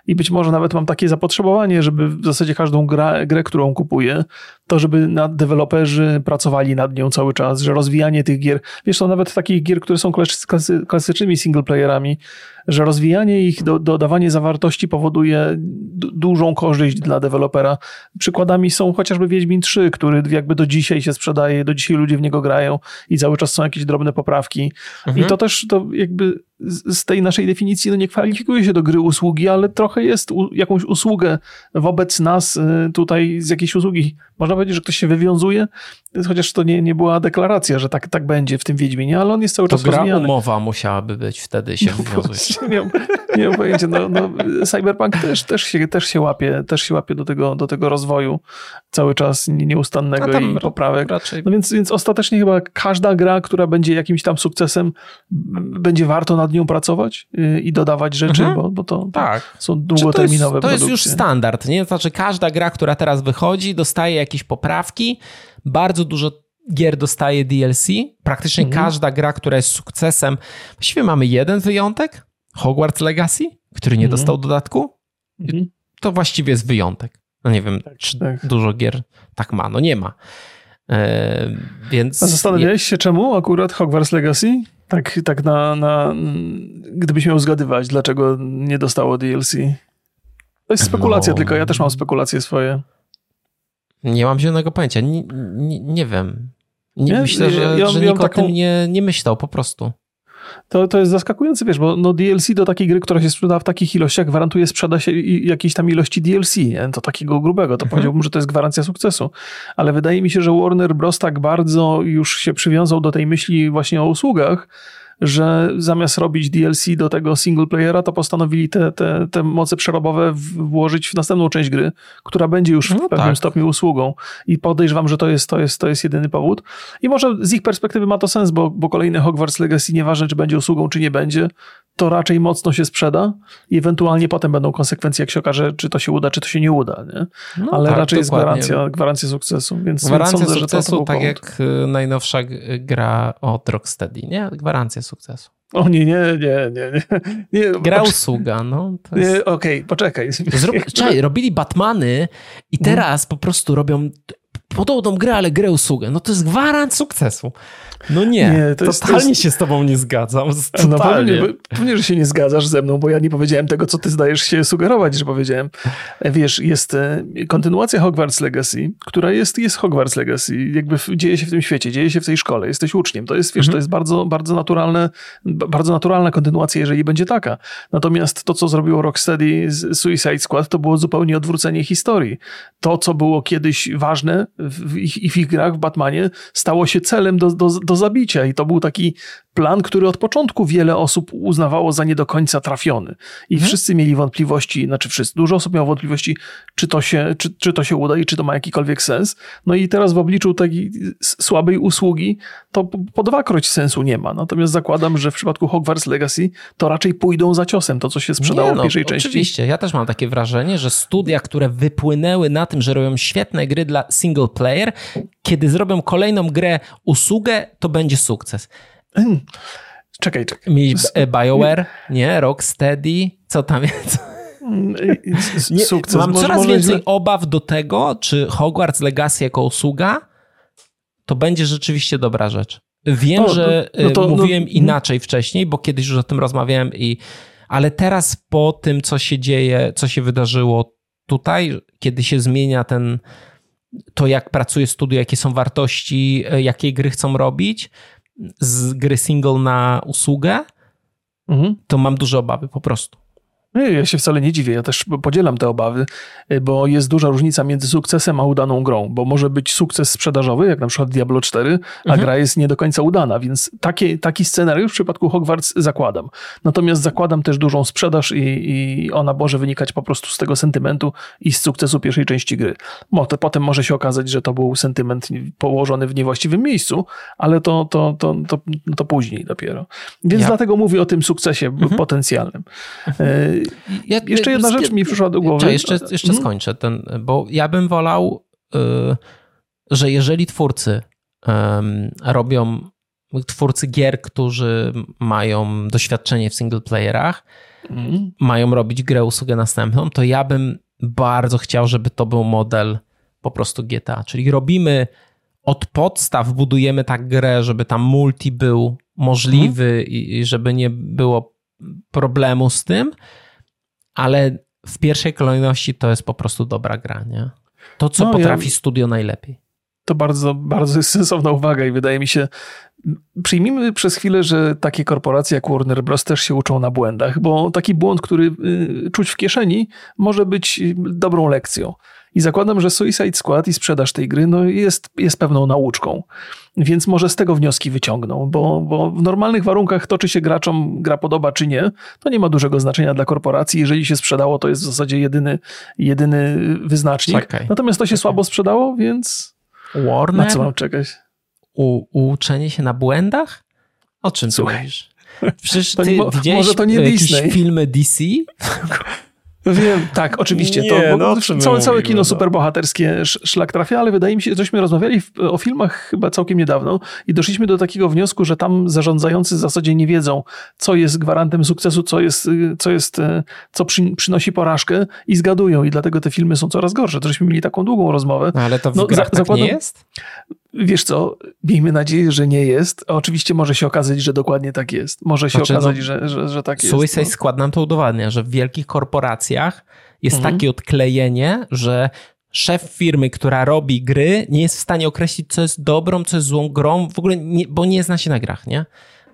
i być może nawet mam takie zapotrzebowanie, żeby w zasadzie każdą grę, grę którą kupuję, to żeby nad deweloperzy pracowali nad nią cały czas, że rozwijanie tych gier, wiesz, są nawet takich gier, które są klasy, klasycznymi singleplayerami, że rozwijanie ich, do, dodawanie zawartości powoduje dużą korzyść dla dewelopera. Przykładami są chociażby Wiedźmin 3, który jakby do dzisiaj się sprzedaje, do dzisiaj ludzie w niego grają i cały czas są jakieś drobne poprawki. Mhm. I to też to jakby z tej naszej definicji no nie kwalifikuje się do gry usługi, ale trochę jest u, jakąś usługę wobec nas y, tutaj z jakiejś usługi. Można powiedzieć, że ktoś się wywiązuje, chociaż to nie, nie była deklaracja, że tak, tak będzie w tym Wiedźminie, ale on jest cały to czas gra rozwijany. umowa musiałaby być, wtedy się no, wywiązuje. Nie, nie mam pojęcia. No, no, Cyberpunk też, też, się, też, się łapie, też się łapie do tego, do tego rozwoju cały czas nieustannego i poprawek. Raczej. No więc, więc ostatecznie chyba każda gra, która będzie jakimś tam sukcesem, będzie warto nad nią pracować y, i dodawać rzeczy, mhm. bo, bo to, tak. są długoterminowe to jest, to jest już standard, nie? Znaczy każda gra, która teraz wychodzi, dostaje jakieś poprawki, bardzo dużo gier dostaje DLC. Praktycznie mhm. każda gra, która jest sukcesem. Właściwie mamy jeden wyjątek. Hogwarts Legacy, który nie mhm. dostał dodatku. Mhm. To właściwie jest wyjątek. No nie wiem, tak, czy tak. dużo gier tak ma. No nie ma. E, więc... A zastanawiałeś się czemu akurat Hogwarts Legacy? Tak, tak na, na... Gdybyś miał zgadywać, dlaczego nie dostało DLC? To jest spekulacja no... tylko, ja też mam spekulacje swoje. Nie mam zielonego pojęcia. Nie, nie, nie wiem. Nie, Myślę, że, ja, że ja nikt taką... o tym nie, nie myślał po prostu. To, to jest zaskakujące, wiesz, bo no DLC do takiej gry, która się sprzeda w takich ilościach, gwarantuje sprzeda się jakiejś tam ilości DLC, nie? to takiego grubego, to mhm. powiedziałbym, że to jest gwarancja sukcesu. Ale wydaje mi się, że Warner Bros. tak bardzo już się przywiązał do tej myśli właśnie o usługach, że zamiast robić DLC do tego single playera, to postanowili te, te, te moce przerobowe włożyć w następną część gry, która będzie już w no pewnym tak. stopniu usługą. I podejrzewam, że to jest, to, jest, to jest jedyny powód. I może z ich perspektywy ma to sens, bo, bo kolejny Hogwarts Legacy, nieważne czy będzie usługą, czy nie będzie, to raczej mocno się sprzeda i ewentualnie potem będą konsekwencje, jak się okaże, czy to się uda, czy to się nie uda. Nie? No Ale tak, raczej dokładnie. jest gwarancja, gwarancja sukcesu. Więc gwarancja sądzę, sukcesu, że to, to tak powód. jak y, najnowsza gra od Rocksteady, nie? Gwarancja sukcesu. O nie, nie, nie, nie. nie. Gra usługa, no. Jest... Okej, okay, poczekaj. Zrób, czekaj, robili Batmany i teraz po prostu robią podobną grę, ale grę usługę. No to jest gwarant sukcesu. No nie, nie to jest, totalnie to jest... się z tobą nie zgadzam. Totalnie. No pewnie, pewnie, że się nie zgadzasz ze mną, bo ja nie powiedziałem tego, co ty zdajesz się sugerować, że powiedziałem. Wiesz, jest e, kontynuacja Hogwarts Legacy, która jest, jest Hogwarts Legacy, jakby dzieje się w tym świecie, dzieje się w tej szkole, jesteś uczniem. To jest, wiesz, mhm. to jest bardzo, bardzo naturalne, bardzo naturalna kontynuacja, jeżeli będzie taka. Natomiast to, co zrobiło Rocksteady z Suicide Squad, to było zupełnie odwrócenie historii. To, co było kiedyś ważne w ich, w ich grach, w Batmanie, stało się celem do, do, do zabicia i to był taki plan, który od początku wiele osób uznawało za nie do końca trafiony. I hmm. wszyscy mieli wątpliwości, znaczy wszyscy, dużo osób miało wątpliwości, czy to, się, czy, czy to się uda i czy to ma jakikolwiek sens. No i teraz w obliczu tej słabej usługi to po dwakroć sensu nie ma. Natomiast zakładam, że w przypadku Hogwarts Legacy to raczej pójdą za ciosem, to co się sprzedało nie, no, w pierwszej oczywiście. części. Oczywiście, ja też mam takie wrażenie, że studia, które wypłynęły na tym, że robią świetne gry dla single player, kiedy zrobią kolejną grę usługę, to będzie sukces. Hmm. Czekaj, czekaj. Mi e, BioWare, nie? Rocksteady, co tam jest? Hmm, nie, Sukces. Mam coraz może więcej źle... obaw do tego, czy Hogwarts Legacy jako usługa to będzie rzeczywiście dobra rzecz. Wiem, o, że no, no to, mówiłem no, inaczej wcześniej, bo kiedyś już o tym rozmawiałem i ale teraz po tym, co się dzieje, co się wydarzyło tutaj, kiedy się zmienia ten to, jak pracuje studio, jakie są wartości, e, jakie gry chcą robić, z gry single na usługę, mhm. to mam duże obawy po prostu. Ja się wcale nie dziwię, ja też podzielam te obawy, bo jest duża różnica między sukcesem a udaną grą, bo może być sukces sprzedażowy, jak na przykład Diablo 4, a mhm. gra jest nie do końca udana, więc taki, taki scenariusz w przypadku Hogwarts zakładam. Natomiast zakładam też dużą sprzedaż i, i ona może wynikać po prostu z tego sentymentu i z sukcesu pierwszej części gry. Potem może się okazać, że to był sentyment położony w niewłaściwym miejscu, ale to, to, to, to, to później dopiero. Więc ja. dlatego mówię o tym sukcesie mhm. potencjalnym. Mhm. Ja, jeszcze jedna rzecz mi przyszła do głowy. jeszcze, jeszcze hmm? skończę ten, bo ja bym wolał, y, że jeżeli twórcy robią, twórcy gier, którzy mają doświadczenie w single playerach, hmm. mają robić grę usługę następną, to ja bym bardzo chciał, żeby to był model po prostu GTA, czyli robimy od podstaw, budujemy tak grę, żeby tam multi był możliwy hmm. i żeby nie było problemu z tym, ale w pierwszej kolejności to jest po prostu dobra gra, nie? To, co no, potrafi ja... studio najlepiej. To bardzo, bardzo jest sensowna uwaga i wydaje mi się, przyjmijmy przez chwilę, że takie korporacje jak Warner Bros. też się uczą na błędach, bo taki błąd, który y, czuć w kieszeni, może być dobrą lekcją. I zakładam, że Suicide Squad i sprzedaż tej gry no jest, jest pewną nauczką. Więc może z tego wnioski wyciągną, bo, bo w normalnych warunkach to, czy się graczom gra podoba, czy nie, to nie ma dużego znaczenia dla korporacji. Jeżeli się sprzedało, to jest w zasadzie jedyny, jedyny wyznacznik. Czekaj. Natomiast to się Czekaj. słabo sprzedało, więc Warner? na co mam czekać? U, uczenie się na błędach? O czym Słuchaj. mówisz? Przecież ty to nie, widziałeś może to nie Disney. filmy DC? Wiem, tak, oczywiście. Nie, to, no, całe, całe kino no. superbohaterskie szlak trafia, ale wydaje mi się, żeśmy rozmawiali w, o filmach chyba całkiem niedawno i doszliśmy do takiego wniosku, że tam zarządzający w zasadzie nie wiedzą, co jest gwarantem sukcesu, co jest, co, jest, co przy, przynosi porażkę i zgadują i dlatego te filmy są coraz gorsze. To żeśmy mieli taką długą rozmowę. No, ale to w no, grach za, tak nie jest? Wiesz co, miejmy nadzieję, że nie jest. Oczywiście może się okazać, że dokładnie tak jest. Może się znaczy, okazać, no, że, że, że tak jest. Suicide no. Squad nam to udowadnia, że w wielkich korporacjach jest mhm. takie odklejenie, że szef firmy, która robi gry, nie jest w stanie określić, co jest dobrą, co jest złą grą, w ogóle, nie, bo nie zna się na grach, nie?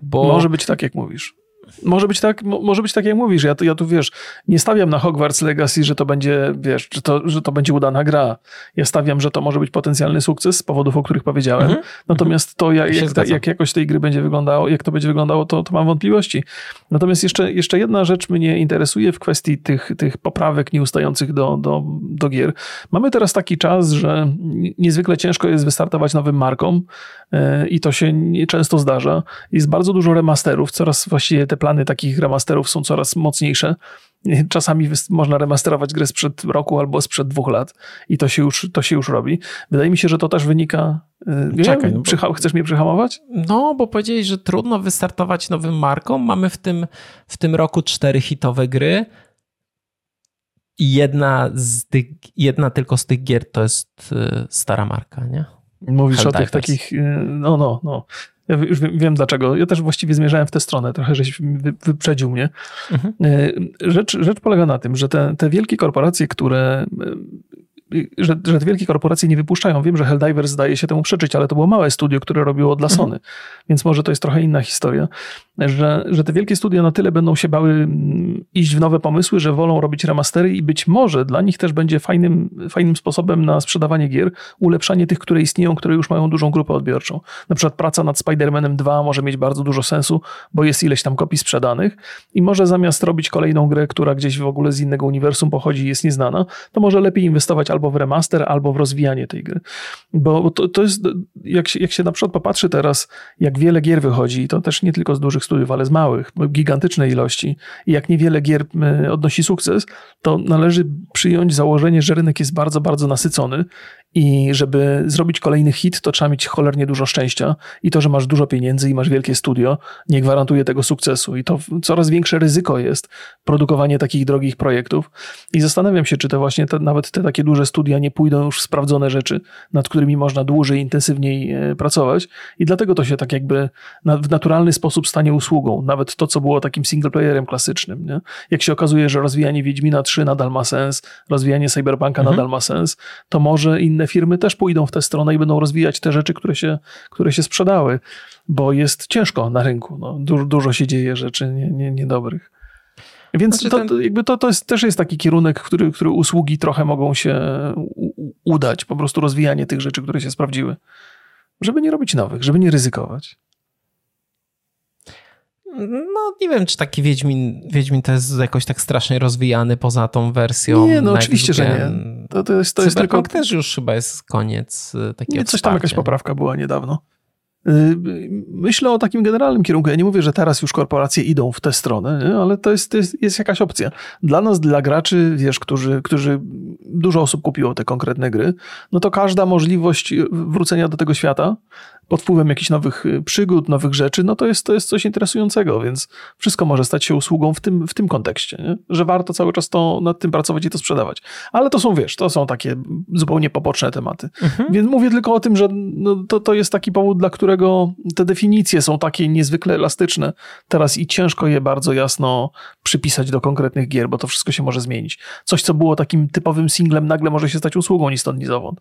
Bo... Może być tak, jak mówisz. Może być tak, może być tak jak mówisz. Ja tu, ja tu wiesz, nie stawiam na Hogwarts Legacy, że to będzie, wiesz, że to, że to będzie udana gra. Ja stawiam, że to może być potencjalny sukces z powodów, o których powiedziałem. Mhm. Natomiast to, jak, jak, ta, jak jakość tej gry będzie wyglądało, jak to będzie wyglądało, to, to mam wątpliwości. Natomiast jeszcze, jeszcze jedna rzecz mnie interesuje w kwestii tych, tych poprawek nieustających do, do, do gier. Mamy teraz taki czas, że niezwykle ciężko jest wystartować nowym markom e, i to się często zdarza. Jest bardzo dużo remasterów, coraz właściwie te plany takich remasterów są coraz mocniejsze. Czasami można remasterować grę sprzed roku albo sprzed dwóch lat i to się już, to się już robi. Wydaje mi się, że to też wynika. Y, Czekaj, no bo... chcesz mnie przyhamować? No, bo powiedzieli, że trudno wystartować nowym marką. Mamy w tym, w tym roku cztery hitowe gry. I jedna, z tych, jedna tylko z tych gier to jest y, stara marka, nie? Mówisz Helldivers. o tych takich, y, no, no, no. Ja już wiem, wiem, dlaczego. Ja też właściwie zmierzałem w tę stronę, trochę żeś wyprzedził mnie. Mhm. E, rzecz, rzecz polega na tym, że te, te wielkie korporacje, które że, że te wielkie korporacje nie wypuszczają. Wiem, że Helldivers zdaje się temu przeczyć, ale to było małe studio, które robiło dla mhm. Sony, mhm. więc może to jest trochę inna historia, że, że te wielkie studia na tyle będą się bały mm, iść w nowe pomysły, że wolą robić remastery i być może dla nich też będzie fajnym, fajnym sposobem na sprzedawanie gier, ulepszanie tych, które istnieją, które już mają dużą grupę odbiorczą. Na przykład praca nad Spider-Manem 2 może mieć bardzo dużo sensu, bo jest ileś tam kopii sprzedanych i może zamiast robić kolejną grę, która gdzieś w ogóle z innego uniwersum pochodzi i jest nieznana, to może lepiej inwestować albo w remaster, albo w rozwijanie tej gry. Bo to, to jest, jak się, jak się na przykład popatrzy teraz, jak wiele gier wychodzi, i to też nie tylko z dużych studiów, ale z małych, gigantycznej ilości, i jak niewiele gier odnosi sukces, to należy przyjąć założenie, że rynek jest bardzo, bardzo nasycony i żeby zrobić kolejny hit, to trzeba mieć cholernie dużo szczęścia. I to, że masz dużo pieniędzy i masz wielkie studio, nie gwarantuje tego sukcesu. I to coraz większe ryzyko jest produkowanie takich drogich projektów. I zastanawiam się, czy te właśnie te, nawet te takie duże studia nie pójdą już w sprawdzone rzeczy, nad którymi można dłużej, intensywniej e, pracować. I dlatego to się tak jakby w naturalny sposób stanie usługą. Nawet to, co było takim singleplayerem klasycznym. Nie? Jak się okazuje, że rozwijanie Wiedźmina 3 nadal ma sens, rozwijanie Cyberpunka mhm. nadal ma sens, to może inne inne firmy też pójdą w tę stronę i będą rozwijać te rzeczy, które się, które się sprzedały, bo jest ciężko na rynku. No, dużo, dużo się dzieje rzeczy nie, nie, niedobrych. Więc znaczy to, jakby to, to jest, też jest taki kierunek, który, który usługi trochę mogą się udać, po prostu rozwijanie tych rzeczy, które się sprawdziły, żeby nie robić nowych, żeby nie ryzykować. No, nie wiem, czy taki Wiedźmin, Wiedźmin to jest jakoś tak strasznie rozwijany poza tą wersją. Nie, no oczywiście, że nie. To, to jest, to jest tylko... też już chyba jest koniec y, takiego Nie, coś tam jakaś poprawka była niedawno. Y, myślę o takim generalnym kierunku. Ja nie mówię, że teraz już korporacje idą w tę stronę, nie? ale to jest, to jest, jest jakaś opcja. Dla nas, dla graczy, wiesz, którzy, którzy dużo osób kupiło te konkretne gry, no to każda możliwość wrócenia do tego świata pod wpływem jakichś nowych y, przygód, nowych rzeczy, no to jest, to jest coś interesującego, więc wszystko może stać się usługą w tym, w tym kontekście, nie? że warto cały czas to, nad tym pracować i to sprzedawać. Ale to są, wiesz, to są takie zupełnie poboczne tematy. Mhm. Więc mówię tylko o tym, że no, to, to jest taki powód, dla którego te definicje są takie niezwykle elastyczne teraz i ciężko je bardzo jasno przypisać do konkretnych gier, bo to wszystko się może zmienić. Coś, co było takim typowym singlem, nagle może się stać usługą ni stąd, ni zowąd.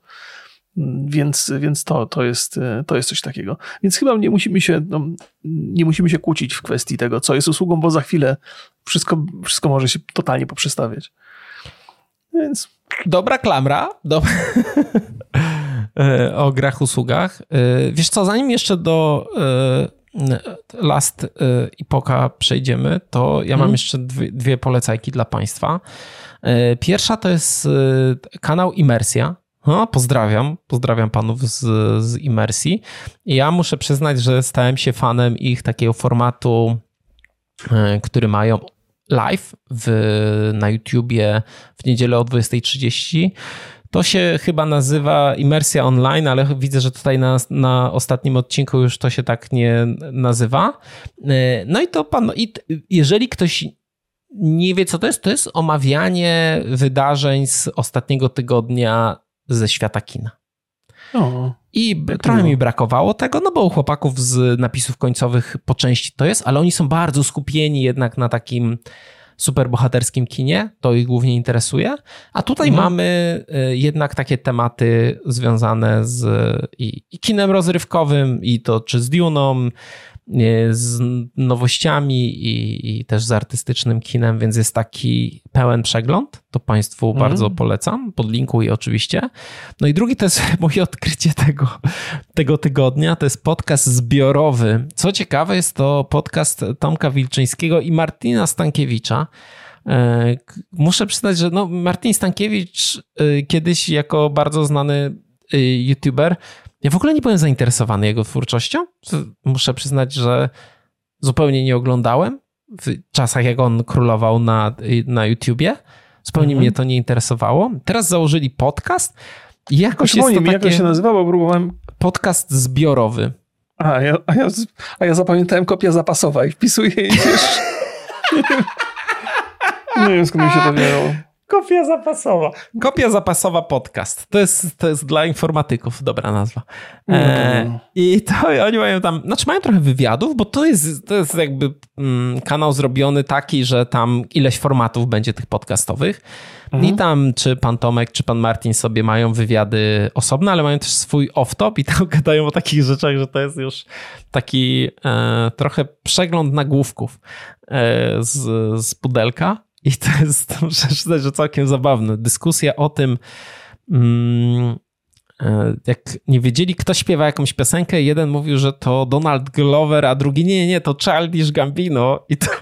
Więc, więc to, to, jest, to jest coś takiego. Więc chyba nie musimy, się, no, nie musimy się kłócić w kwestii tego, co jest usługą, bo za chwilę wszystko, wszystko może się totalnie poprzestawiać. Więc. Dobra klamra. Dobra. E, o grach, usługach. E, wiesz co, zanim jeszcze do e, Last Epoka przejdziemy, to ja mam hmm. jeszcze dwie, dwie polecajki dla Państwa. Pierwsza to jest kanał Imersja. No, pozdrawiam, pozdrawiam panów z, z Imersji. Ja muszę przyznać, że stałem się fanem ich takiego formatu, który mają live w, na YouTubie w niedzielę o 20.30. To się chyba nazywa imersja online, ale widzę, że tutaj na, na ostatnim odcinku już to się tak nie nazywa. E, no i to pan, i jeżeli ktoś nie wie, co to jest, to jest omawianie wydarzeń z ostatniego tygodnia ze świata kina. O, I trochę mi brakowało tego, no bo u chłopaków z napisów końcowych po części to jest, ale oni są bardzo skupieni jednak na takim superbohaterskim kinie, to ich głównie interesuje, a tutaj mhm. mamy y, jednak takie tematy związane z i, i kinem rozrywkowym, i to czy z Duną, z nowościami i, i, też z artystycznym kinem, więc jest taki pełen przegląd. To Państwu mm. bardzo polecam. Podlinkuję oczywiście. No i drugi to jest moje odkrycie tego, tego tygodnia. To jest podcast zbiorowy. Co ciekawe, jest to podcast Tomka Wilczyńskiego i Martina Stankiewicza. E, muszę przyznać, że no Martin Stankiewicz e, kiedyś jako bardzo znany e, youtuber ja w ogóle nie byłem zainteresowany jego twórczością. Muszę przyznać, że zupełnie nie oglądałem w czasach, jak on królował na, na YouTubie. Zupełnie mhm. mnie to nie interesowało. Teraz założyli podcast i jakoś jest to takie... Jak to się nazywało? Próbowałem... Podcast zbiorowy. A ja, a, ja, a ja zapamiętałem kopia zapasowa i wpisuję i wiesz... nie wiem, skąd mi się to wzięło. Kopia zapasowa. Kopia zapasowa podcast. To jest, to jest dla informatyków dobra nazwa. E, I to oni mają tam, znaczy mają trochę wywiadów, bo to jest, to jest jakby mm, kanał zrobiony taki, że tam ileś formatów będzie tych podcastowych. Mhm. I tam czy pan Tomek, czy pan Martin sobie mają wywiady osobne, ale mają też swój off-top i tam gadają o takich rzeczach, że to jest już taki e, trochę przegląd nagłówków e, z, z pudelka. I to jest, muszę przyznać, że całkiem zabawne. Dyskusja o tym, mm, e, jak nie wiedzieli, kto śpiewa jakąś piosenkę, jeden mówił, że to Donald Glover, a drugi nie, nie, to Childish Gambino. I to...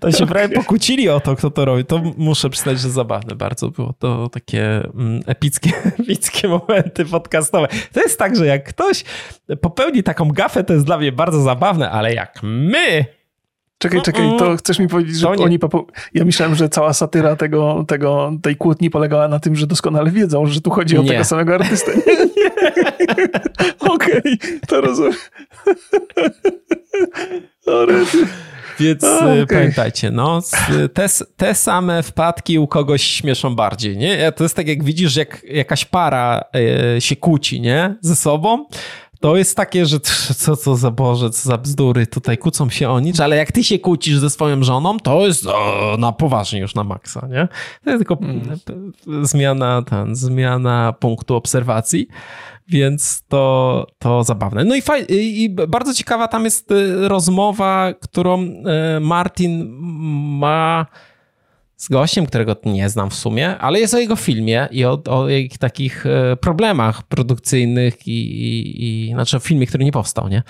To się prawie pokłócili o to, kto to robi. To muszę przyznać, że zabawne bardzo było. To takie mm, epickie, epickie momenty podcastowe. To jest tak, że jak ktoś popełni taką gafę, to jest dla mnie bardzo zabawne, ale jak my Czekaj, czekaj, to chcesz mi powiedzieć, że oni... Popo... Ja myślałem, że cała satyra tego, tego, tej kłótni polegała na tym, że doskonale wiedzą, że tu chodzi o nie. tego samego artystę. Okej, okay, to rozumiem. Więc A, okay. pamiętajcie, no, te, te same wpadki u kogoś śmieszą bardziej, nie? To jest tak, jak widzisz, jak jakaś para e, się kłóci, nie? Ze sobą, to jest takie, że co, co za Boże, co za bzdury, tutaj kłócą się o nic, ale jak ty się kłócisz ze swoją żoną, to jest o, na poważnie już na maksa, nie? To jest tylko mm. zmiana, ten, zmiana punktu obserwacji, więc to, to zabawne. No i, faj, i bardzo ciekawa tam jest y, rozmowa, którą y, Martin ma z gościem, którego nie znam w sumie, ale jest o jego filmie i o, o ich takich e, problemach produkcyjnych i, i, i znaczy o filmie, który nie powstał, nie?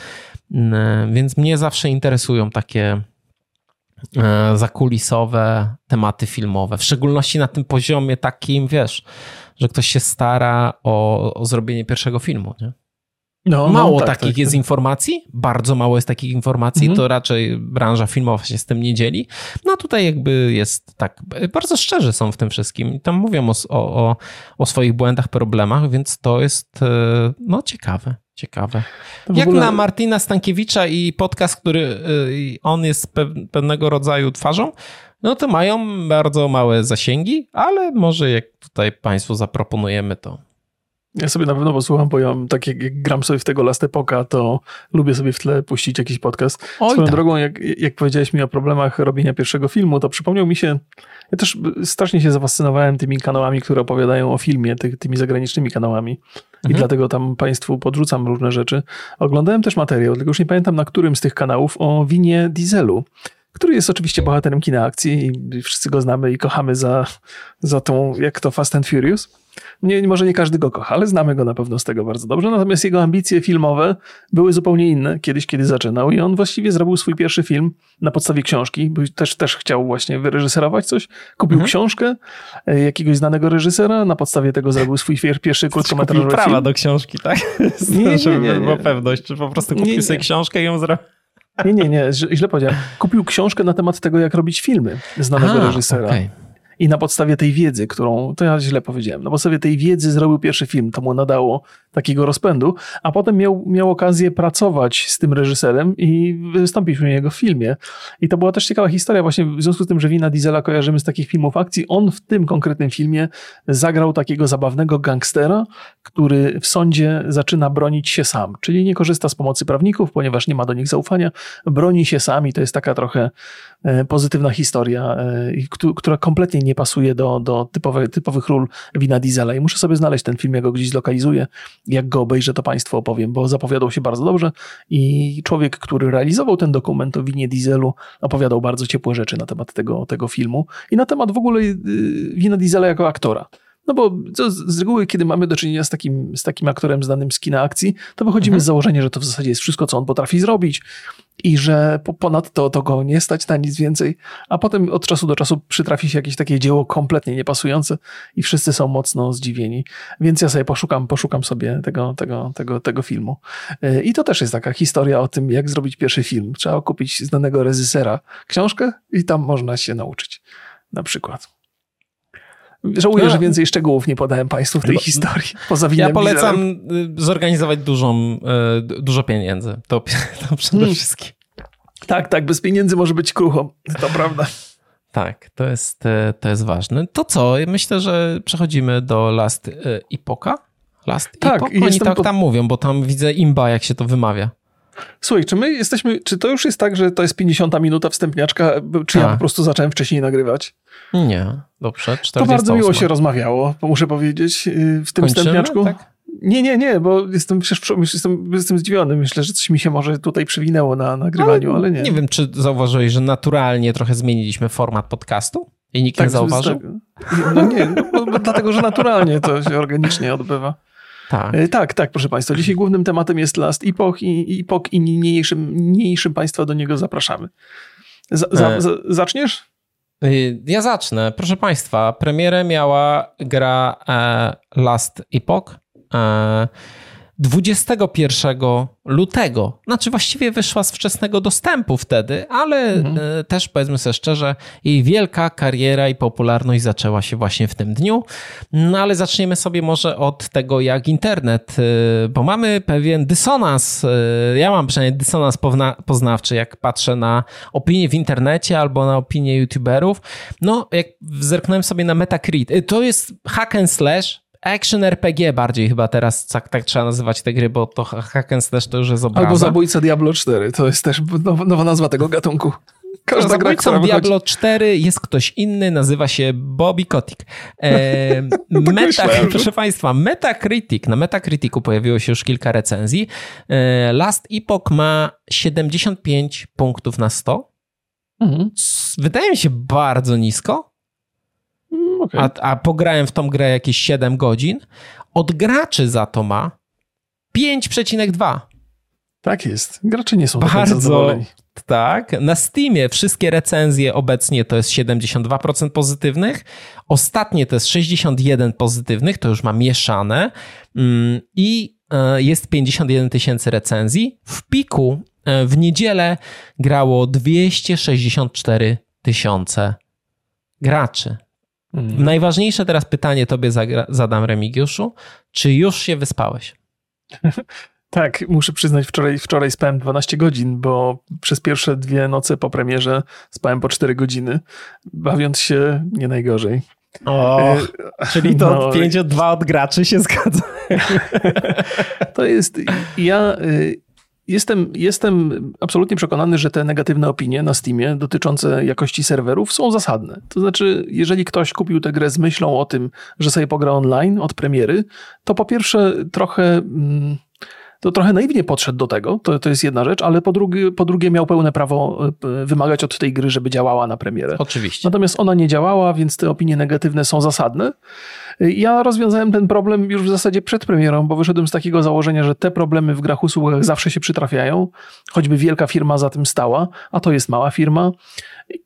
E, więc mnie zawsze interesują takie e, zakulisowe tematy filmowe, w szczególności na tym poziomie takim, wiesz, że ktoś się stara o, o zrobienie pierwszego filmu, nie? No, mało no, tak, takich tak, jest tak. informacji, bardzo mało jest takich informacji, mhm. to raczej branża filmowa się z tym nie dzieli. No tutaj jakby jest tak, bardzo szczerzy są w tym wszystkim i tam mówią o, o, o swoich błędach, problemach, więc to jest e, no ciekawe. Ciekawe. Jak ogóle... na Martina Stankiewicza i podcast, który e, on jest pewnego rodzaju twarzą, no to mają bardzo małe zasięgi, ale może jak tutaj Państwu zaproponujemy, to ja sobie na pewno posłucham, bo ja tak jak, jak gram sobie w tego Last Epoka, to lubię sobie w tle puścić jakiś podcast. Oj, Swoją tak. drogą, jak, jak powiedziałeś mi o problemach robienia pierwszego filmu, to przypomniał mi się, ja też strasznie się zafascynowałem tymi kanałami, które opowiadają o filmie, ty, tymi zagranicznymi kanałami i mhm. dlatego tam Państwu podrzucam różne rzeczy. Oglądałem też materiał, tylko już nie pamiętam na którym z tych kanałów, o winie dieselu który jest oczywiście bohaterem kina akcji i wszyscy go znamy i kochamy za, za tą, jak to Fast and Furious. Nie, może nie każdy go kocha, ale znamy go na pewno z tego bardzo dobrze. Natomiast jego ambicje filmowe były zupełnie inne kiedyś, kiedy zaczynał i on właściwie zrobił swój pierwszy film na podstawie książki, bo też, też chciał właśnie wyreżyserować coś. Kupił mhm. książkę e, jakiegoś znanego reżysera, na podstawie tego zrobił swój pierwszy krótkometrażowy film. prawa do książki, tak? Nie, nie, nie, nie. Pewność, czy po prostu kupił sobie książkę i ją zrobił. Nie, nie, nie, źle powiedziałem. Kupił książkę na temat tego, jak robić filmy znanego A, reżysera. Okay. I na podstawie tej wiedzy, którą, to ja źle powiedziałem, na podstawie tej wiedzy zrobił pierwszy film, to mu nadało takiego rozpędu, a potem miał, miał okazję pracować z tym reżyserem i niego w filmie. I to była też ciekawa historia właśnie w związku z tym, że Wina Diesela kojarzymy z takich filmów akcji. On w tym konkretnym filmie zagrał takiego zabawnego gangstera, który w sądzie zaczyna bronić się sam, czyli nie korzysta z pomocy prawników, ponieważ nie ma do nich zaufania, broni się sam i to jest taka trochę pozytywna historia, e, która kompletnie nie pasuje do, do typowe, typowych ról Wina Diesela i muszę sobie znaleźć ten film, ja go gdzieś zlokalizuję jak go obejrzę, to Państwu opowiem, bo zapowiadał się bardzo dobrze i człowiek, który realizował ten dokument o winie Dieselu, opowiadał bardzo ciepłe rzeczy na temat tego, tego filmu i na temat w ogóle y, wina Diesela jako aktora. No bo z reguły, kiedy mamy do czynienia z takim, z takim aktorem znanym z kina akcji, to wychodzimy mhm. z założenia, że to w zasadzie jest wszystko, co on potrafi zrobić i że ponadto to go nie stać na nic więcej, a potem od czasu do czasu przytrafi się jakieś takie dzieło kompletnie niepasujące i wszyscy są mocno zdziwieni. Więc ja sobie poszukam, poszukam sobie tego, tego, tego, tego filmu. Y, I to też jest taka historia o tym, jak zrobić pierwszy film. Trzeba kupić znanego reżysera książkę i tam można się nauczyć. Na przykład. Żałuję, no. że więcej szczegółów nie podałem Państwu w tej no, historii. Poza ja polecam y, zorganizować dużą, y, dużo pieniędzy. To, to przede hmm. wszystkim. Tak, tak, bez pieniędzy może być krucho. To prawda. Tak, to jest, y, to jest ważne. To co? Myślę, że przechodzimy do Last Epoka. Last tak, Epoch? Oni tak po... tam mówią, bo tam widzę imba, jak się to wymawia. Słuchaj, czy my jesteśmy, czy to już jest tak, że to jest 50 minuta wstępniaczka, czy A. ja po prostu zacząłem wcześniej nagrywać? Nie, dobrze. 48. To bardzo miło się rozmawiało, muszę powiedzieć, y, w tym Kończymy, wstępniaczku. Tak? Nie, nie, nie, bo jestem, jestem, jestem zdziwiony. Myślę, że coś mi się może tutaj przewinęło na nagrywaniu, ale, ale nie. Nie wiem, czy zauważyłeś, że naturalnie trochę zmieniliśmy format podcastu? I nikt tak, nie zauważył? Tak, no nie, bo dlatego, że naturalnie to się organicznie odbywa. Tak. E, tak, tak, proszę Państwa. Dzisiaj głównym tematem jest Last Epoch i, Epoch i niniejszym, niniejszym Państwa do niego zapraszamy. Za, e... zaczniesz? Y, ja zacznę. Proszę Państwa, premierę miała gra e, Last Epoch. E, 21 lutego. Znaczy właściwie wyszła z wczesnego dostępu wtedy, ale mhm. E, też powiedzmy sobie szczerze, jej wielka kariera i popularność zaczęła się właśnie w tym dniu. No ale zaczniemy sobie może od tego, jak internet, e, bo mamy pewien dysonans. E, ja mam przynajmniej dysonans poznawczy, jak patrzę na opinie w internecie albo na opinie youtuberów. No, jak zerknąłem sobie na Metacritic, to jest hack and slash, Action RPG bardziej chyba teraz tak, tak trzeba nazywać te gry, bo to hack and slash to już jest obraza. Albo Zabójca Diablo 4, to jest też nowa, nowa nazwa tego gatunku. Każda Zabójcą gra, Diablo wychodzi... 4 jest ktoś inny, nazywa się Bobby Kotick. E, meta, proszę Państwa, Metacritic, na Metacriticu pojawiło się już kilka recenzji. E, Last Epoch ma 75 punktów na 100. Mhm. Wydaje mi się bardzo nisko, okay. a, a pograłem w tą grę jakieś 7 godzin. Od graczy za to ma 5,2. Tak jest. Gracze nie są bardzo zadowoleni. Tak. Na Steamie wszystkie recenzje obecnie to jest 72% pozytywnych. Ostatnie to jest 61 pozytywnych, to już ma mieszane. Mm, I e, jest 51 tysięcy recenzji. W piku e, w niedzielę grało 264 tysiące graczy. Mhm. Najważniejsze teraz pytanie tobie zadam, Remigiuszu. Czy już się wyspałeś? Tak, muszę przyznać, wczoraj, wczoraj spałem 12 godzin, bo przez pierwsze dwie noce po premierze spałem po 4 godziny, bawiąc się nie najgorzej. O, czyli to no, 5 od 2 od graczy się zgadza. To jest, ja y, Jestem, jestem absolutnie przekonany, że te negatywne opinie na Steamie dotyczące jakości serwerów są zasadne. To znaczy, jeżeli ktoś kupił tę grę z myślą o tym, że sobie pogra online od premiery, to po pierwsze trochę. Mm, to trochę naiwnie podszedł do tego, to, to jest jedna rzecz, ale po drugie, po drugie miał pełne prawo e, wymagać od tej gry, żeby działała na premierę. Oczywiście. Natomiast ona nie działała, więc te opinie negatywne są zasadne. Ja rozwiązałem ten problem już w zasadzie przed premierą, bo wyszedłem z takiego założenia, że te problemy w grach usługach zawsze się przytrafiają, choćby wielka firma za tym stała, a to jest mała firma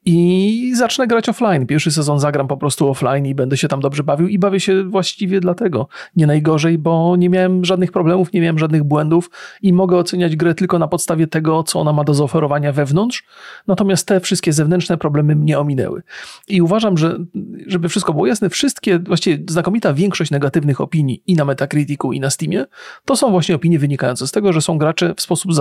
i zacznę grać offline. Pierwszy sezon zagram po prostu offline i będę się tam dobrze bawił i bawię się właściwie dlatego. Nie najgorzej, bo nie miałem żadnych problemów, nie miałem żadnych błędów, i mogę oceniać grę tylko na podstawie tego, co ona ma do zaoferowania wewnątrz, natomiast te wszystkie zewnętrzne problemy mnie ominęły. I uważam, że żeby wszystko było jasne, wszystkie, właściwie znakomita większość negatywnych opinii i na Metacriticu i na Steamie, to są właśnie opinie wynikające z tego, że są gracze w sposób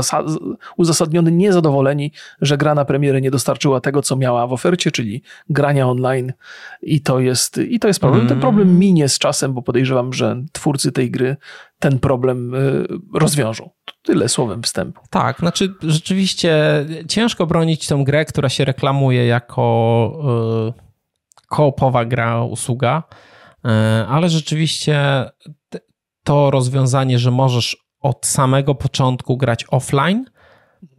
uzasadniony niezadowoleni, że gra na premierę nie dostarczyła tego, co miała w ofercie, czyli grania online i to jest, i to jest problem. Mm. Ten problem minie z czasem, bo podejrzewam, że twórcy tej gry ten problem y, rozwiążą. Tyle słowem wstępu. Tak, znaczy rzeczywiście ciężko bronić tą grę, która się reklamuje jako y, koopowa gra, usługa, ale rzeczywiście to rozwiązanie, że możesz od samego początku grać offline,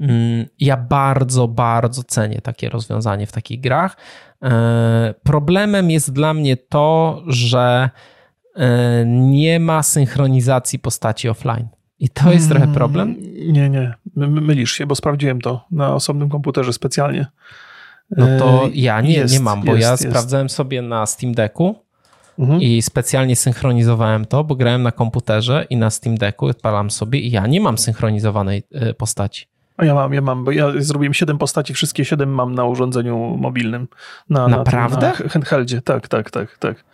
mm, ja bardzo, bardzo cenię takie rozwiązanie w takich grach. Problemem jest dla mnie to, że E, nie ma synchronizacji postaci offline. I to jest trochę mm, problem? Nie, nie. Mylisz się, bo sprawdziłem to na osobnym komputerze specjalnie. No to e, ja nie, jest, nie mam, bo jest, ja jest. sprawdzałem sobie na Steam Decku mhm. i specjalnie synchronizowałem to, bo grałem na komputerze i na Steam Decku odpalam sobie i ja nie mam synchronizowanej e, postaci. A ja mam, ja mam, bo ja zrobiłem siedem postaci, wszystkie siedem mam na urządzeniu mobilnym. Na, Naprawdę? Na, na handheldzie, tak, tak, tak, tak.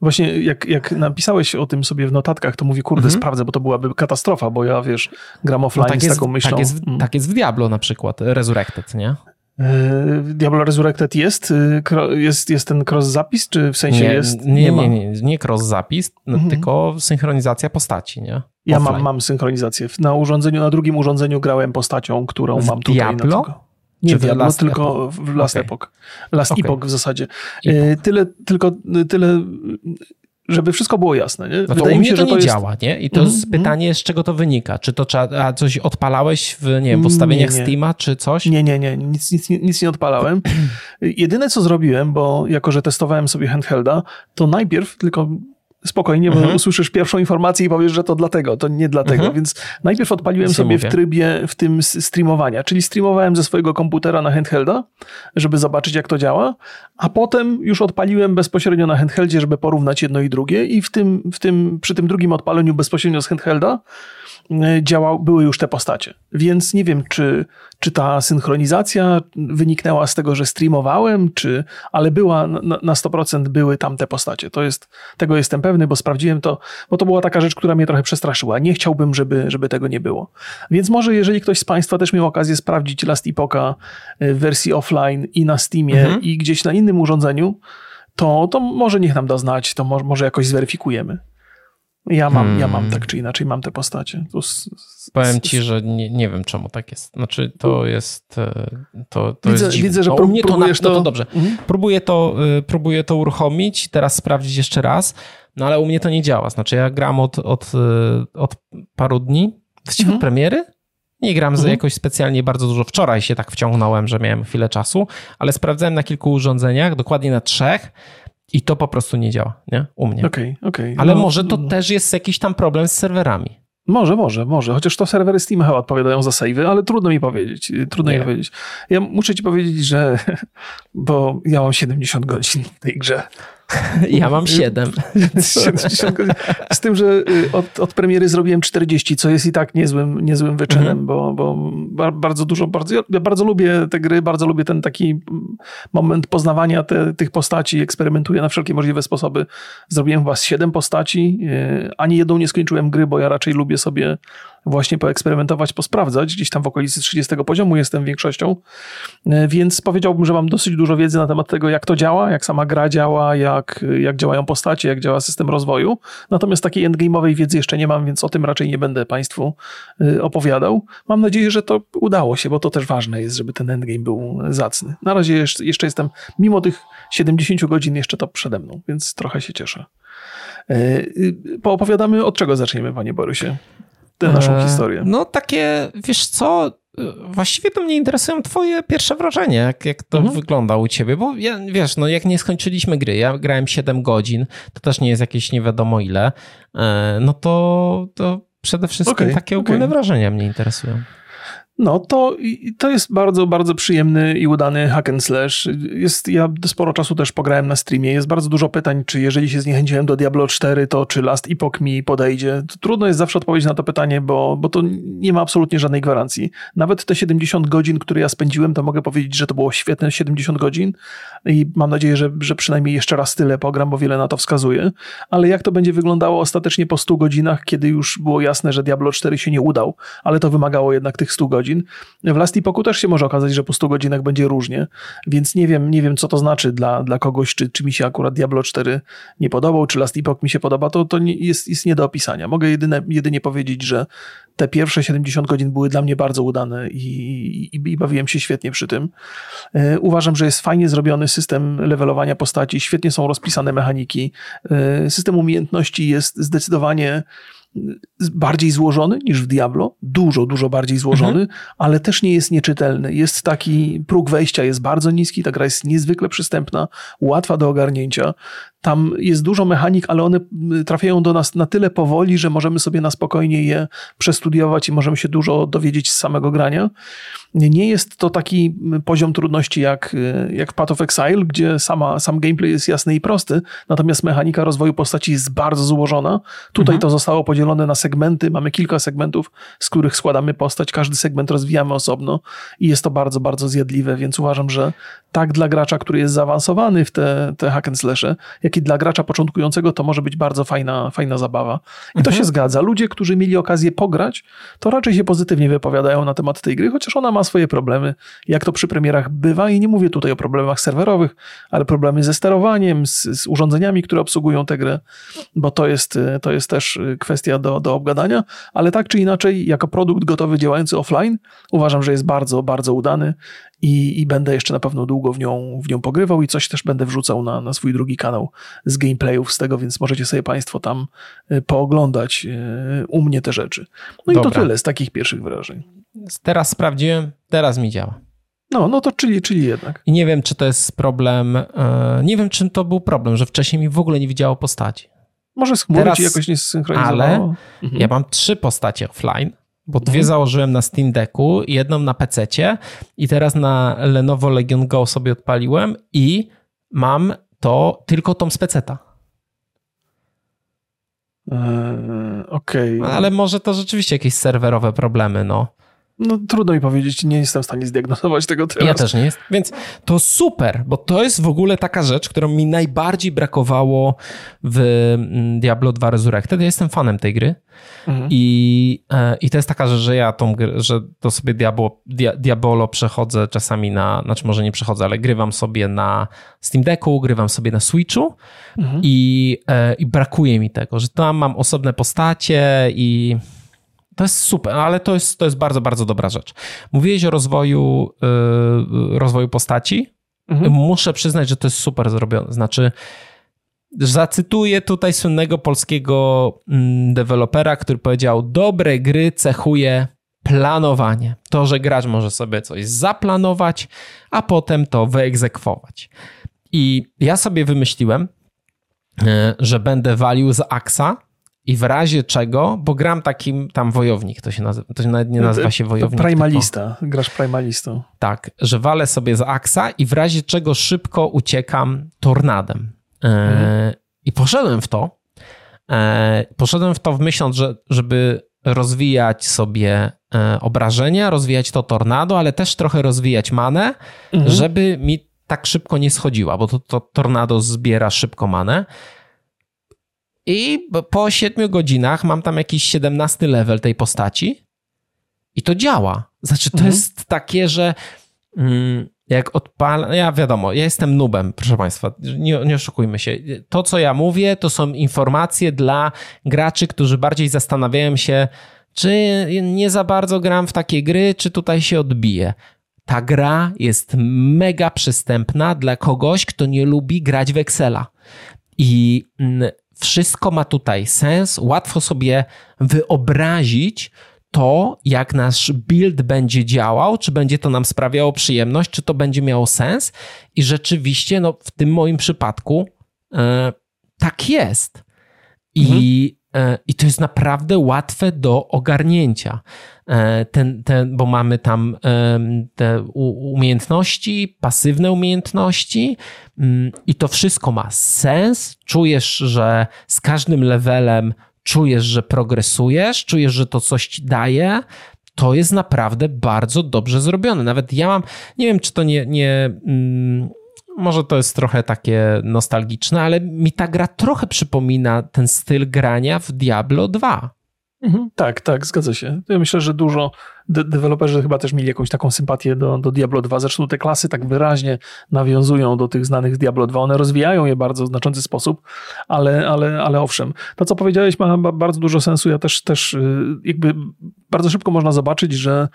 Właśnie jak, jak napisałeś o tym sobie w notatkach, to mówię, kurde, mhm. sprawdzę, bo to byłaby katastrofa, bo ja, wiesz, gram offline no tak z jest, taką myślą. Tak jest, mm. tak jest w Diablo na przykład, Resurrected, nie? E, Diablo Resurrected jest? E, jest, jest ten cross zapis, czy w sensie nie, jest? Nie, nie, nie, nie, nie cross zapis, no, mhm. tylko synchronizacja postaci, nie? Ja mam, mam synchronizację. Na urządzeniu, na drugim urządzeniu grałem postacią, którą w mam tutaj. Diablo? Na nie w Diablo, tylko Epoch? w Last okay. Epoch. Last okay. Epoch w zasadzie. E, Epoch. Tyle, tylko tyle żeby wszystko było jasne. Nie? No to Wydaje mnie się, to nie jest... działa, nie? I to mm, jest pytanie, z czego to wynika? Czy to trzeba, a coś odpalałeś w, nie wiem, w ustawieniach nie, nie. Steama, czy coś? Nie, nie, nie, nic, nic, nic nie odpalałem. Jedyne, co zrobiłem, bo jako, że testowałem sobie handhelda, to najpierw tylko spokojnie, bo mhm. usłyszysz pierwszą informację i powiesz, że to dlatego, to nie dlatego. Mhm. Więc najpierw odpaliłem sobie mówię. w trybie w tym streamowania, czyli streamowałem ze swojego komputera na handhelda, żeby zobaczyć, jak to działa, a potem już odpaliłem bezpośrednio na handheldzie, żeby porównać jedno i drugie i w tym, w tym, przy tym drugim odpaleniu bezpośrednio z handhelda E, działał, były już te postacie. Więc nie wiem, czy, czy ta synchronizacja wyniknęła z tego, że streamowałem, czy, ale była na, na 100% były tam te postacie. To jest, tego jestem pewny, bo sprawdziłem to, bo to była taka rzecz, która mnie trochę przestraszyła. Nie chciałbym, żeby, żeby tego nie było. Więc może jeżeli ktoś z Państwa też miał okazję sprawdzić Last Epocha e, w wersji offline i na Steamie mhm. i gdzieś na innym urządzeniu, to, to może niech nam da znać, to może jakoś zweryfikujemy. Ja mam, hmm. ja mam tak czy inaczej, mam te postacie. Powiem ci, że nie, nie wiem czemu tak jest. Znaczy to jest e, to, to widzę, jest widzę, że prób, mnie to, na, to... No to dobrze. Mhm. Próbuję, to, e, próbuję to uruchomić, teraz sprawdzić jeszcze raz, no ale u mnie to nie działa. Znaczy ja gram od, od, e, od paru dni, właściwie mhm. od premiery, nie gram mhm. jakoś specjalnie bardzo dużo. Wczoraj się tak wciągnąłem, że miałem chwilę czasu, ale sprawdzałem na kilku urządzeniach, dokładnie na trzech. I to po prostu nie działa, nie? U mnie. Okej, okay, okej. Okay. Ale no, może to no. też jest jakiś tam problem z serwerami. Może, może, może. Chociaż to serwery Steam chyba odpowiadają za savey, ale trudno mi powiedzieć. Trudno mi powiedzieć. Ja muszę ci powiedzieć, że... Bo ja mam 70 godzin w tej grze. Ja mam 7. Z tym, że y, od, od, premiery zrobiłem 40, co jest i tak niezłym, niezłym wyczynem, mhm. bo, bo bardzo dużo, bardzo, ja bardzo lubię te gry, bardzo lubię ten taki moment poznawania te, tych postaci, eksperymentuję na wszelkie możliwe sposoby. Zrobiłem chyba 7 postaci, y, ani jedną nie skończyłem gry, bo ja raczej lubię sobie właśnie poeksperymentować, posprawdzać. Gdzieś tam w okolicy 30 poziomu jestem większością, y, więc powiedziałbym, że mam dosyć dużo wiedzy na temat tego, jak to działa, jak sama gra działa, jak jak, działają postacie, jak działa system rozwoju. Natomiast takiej endgame'owej wiedzy jeszcze nie mam, więc o tym raczej nie będę Państwu y, opowiadał. Mam nadzieję, że to udało się, bo to też ważne jest, żeby ten endgame był zacny. Na razie jeszcze, jestem, mimo tych 70 godzin, jeszcze to przede mną, więc trochę się cieszę. Y, y, poopowiadamy, od czego zaczniemy, panie Borysie? Tę naszą e, historię. No takie, wiesz co, właściwie to mnie interesują twoje pierwsze wrażenia, jak, jak to mhm. wygląda u ciebie, bo ja, wiesz, no jak nie skończyliśmy gry, ja grałem 7 godzin, to też nie jest jakieś nie wiadomo ile, e, no to, to przede wszystkim okay, takie ogólne okay. wrażenia mnie interesują. No to, to jest bardzo, bardzo przyjemny i udany hack and slash. Jest, ja sporo czasu też pograłem na streamie. Jest bardzo dużo pytań, czy jeżeli się zniechęciłem do Diablo 4, to czy Last Epoch mi podejdzie. Trudno jest zawsze odpowiedzieć na to pytanie, bo, bo to nie ma absolutnie żadnej gwarancji. Nawet te 70 godzin, które ja spędziłem, to mogę powiedzieć, że to było świetne 70 godzin i mam nadzieję, że, że przynajmniej jeszcze raz tyle pogram, bo wiele na to wskazuje. Ale jak to będzie wyglądało ostatecznie po 100 godzinach, kiedy już było jasne, że Diablo 4 się nie udał, ale to wymagało jednak tych 100 godzin, godzin. W Last Epochu też się może okazać, że po 100 godzinach będzie różnie, więc nie wiem, nie wiem co to znaczy dla, dla kogoś, czy, czy mi się akurat Diablo 4 nie podobał, czy Last Epoch mi się podoba, to, to nie, jest, jest nie do opisania. Mogę jedyne, jedynie powiedzieć, że te pierwsze 70 godzin były dla mnie bardzo udane i, i, i bawiłem się świetnie przy tym. E, uważam, że jest fajnie zrobiony system levelowania postaci, świetnie są rozpisane mechaniki. E, system umiejętności jest zdecydowanie bardziej złożony niż w Diablo, dużo, dużo bardziej złożony, mhm. ale też nie jest nieczytelny. Jest taki, próg wejścia jest bardzo niski, ta gra jest niezwykle przystępna, łatwa do ogarnięcia. Tam jest dużo mechanik, ale one trafiają do nas na tyle powoli, że możemy sobie na spokojnie je przestudiować i możemy się dużo dowiedzieć z samego grania. Nie jest to taki poziom trudności jak, jak Path of Exile, gdzie sama, sam gameplay jest jasny i prosty, natomiast mechanika rozwoju postaci jest bardzo złożona. Tutaj mhm. to zostało podzielone na segmenty. Mamy kilka segmentów, z których składamy postać. Każdy segment rozwijamy osobno i jest to bardzo, bardzo zjadliwe, więc uważam, że tak dla gracza, który jest zaawansowany w te, te hack and slashe, jak i dla gracza początkującego, to może być bardzo fajna, fajna zabawa. I to mhm. się zgadza. Ludzie, którzy mieli okazję pograć, to raczej się pozytywnie wypowiadają na temat tej gry, chociaż ona ma swoje problemy, jak to przy premierach bywa i nie mówię tutaj o problemach serwerowych, ale problemy ze sterowaniem, z, z urządzeniami, które obsługują tę grę, bo to jest, to jest też kwestia do, do obgadania, ale tak czy inaczej, jako produkt gotowy działający offline, uważam, że jest bardzo, bardzo udany i, i będę jeszcze na pewno długo w nią, w nią pogrywał i coś też będę wrzucał na, na swój drugi kanał z gameplayów z tego, więc możecie sobie Państwo tam y, pooglądać y, u mnie te rzeczy. No Dobra. i to tyle z takich pierwszych wrażeń. Teraz sprawdziłem, teraz mi działa. No, no to czyli, czyli jednak. I nie wiem, czy to jest problem, e, nie wiem, czym to był problem, że wcześniej mi w ogóle nie widziało postaci. Może z chmury Teraz, jakoś nie zsynchronizowało. Ale mhm. ja mam trzy postacie offline bo dwie mhm. założyłem na Steam Decku, jedną na PC i teraz na Lenovo Legion Go sobie odpaliłem i mam to tylko tą z peceta. Eee, Okej. Okay. Ale może to rzeczywiście jakieś serwerowe problemy, no. No trudno mi powiedzieć, nie jestem w stanie zdiagnozować tego teraz. Ja też nie jest. Więc to super, bo to jest w ogóle taka rzecz, którą mi najbardziej brakowało w mm, Diablo 2 Resurrected. Ja jestem fanem tej gry mhm. i, e, i to jest taka rzecz, że ja tą grę, że to sobie Diablo, Diabolo przechodzę czasami na, znaczy może nie przechodzę, ale grywam sobie na Steam Decku, grywam sobie na Switchu mhm. i, e, i brakuje mi tego, że tam mam osobne postacie i to jest super, ale to jest, to jest bardzo, bardzo dobra rzecz. Mówiłeś o rozwoju, yy, rozwoju postaci. Mhm. Muszę przyznać, że to jest super zrobione. Znaczy, zacytuję tutaj słynnego polskiego mm, dewelopera, który powiedział: Dobre gry cechuje planowanie. To, że gracz może sobie coś zaplanować, a potem to wyegzekwować. I ja sobie wymyśliłem, yy, że będę walił z Aksa i w razie czego, bo gram takim tam wojownik, to się nazywa, to nawet nie nazywa się wojownik. Primalista, tylko, grasz primalistą. Tak, że walę sobie z aksa i w razie czego szybko uciekam tornadem. E, mhm. I poszedłem w to. E, poszedłem w to w myśląc, że żeby rozwijać sobie e, obrażenia, rozwijać to tornado, ale też trochę rozwijać manę, mhm. żeby mi tak szybko nie schodziła, bo to, to tornado zbiera szybko manę. I po 7 godzinach mam tam jakiś 17 level tej postaci i to działa. Znaczy, to mhm. jest takie, że mm, jak odpala. Ja wiadomo, ja jestem nubem, proszę Państwa, nie, nie oszukujmy się. To, co ja mówię, to są informacje dla graczy, którzy bardziej zastanawiają się, czy nie za bardzo gram w takie gry, czy tutaj się odbije. Ta gra jest mega przystępna dla kogoś, kto nie lubi grać w Excela. I mm, wszystko ma tutaj sens, łatwo sobie wyobrazić to, jak nasz build będzie działał, czy będzie to nam sprawiało przyjemność, czy to będzie miało sens. I rzeczywiście, no, w tym moim przypadku e, tak jest. I e, i to jest naprawdę łatwe do ogarnięcia. E, ten, ten, bo mamy tam te umiejętności, pasywne umiejętności mm, i to wszystko ma sens. Czujesz, że z każdym levelem czujesz, że progresujesz, czujesz, że to coś ci daje. To jest naprawdę bardzo dobrze zrobione. Nawet ja mam, nie wiem, czy to nie, nie mm, może to jest trochę takie nostalgiczne, ale mi ta gra trochę przypomina ten styl grania w Diablo 2. Mhm, tak, tak, zgadza się. Ja myślę, że dużo de deweloperzy chyba też mieli jakąś taką sympatię do, do Diablo 2. Zresztą te klasy tak wyraźnie nawiązują do tych znanych z Diablo 2. One rozwijają je bardzo w znaczący sposób, ale, ale, ale owszem. To, co powiedziałeś, ma bardzo dużo sensu. Ja też, też y, jakby bardzo szybko można zobaczyć, że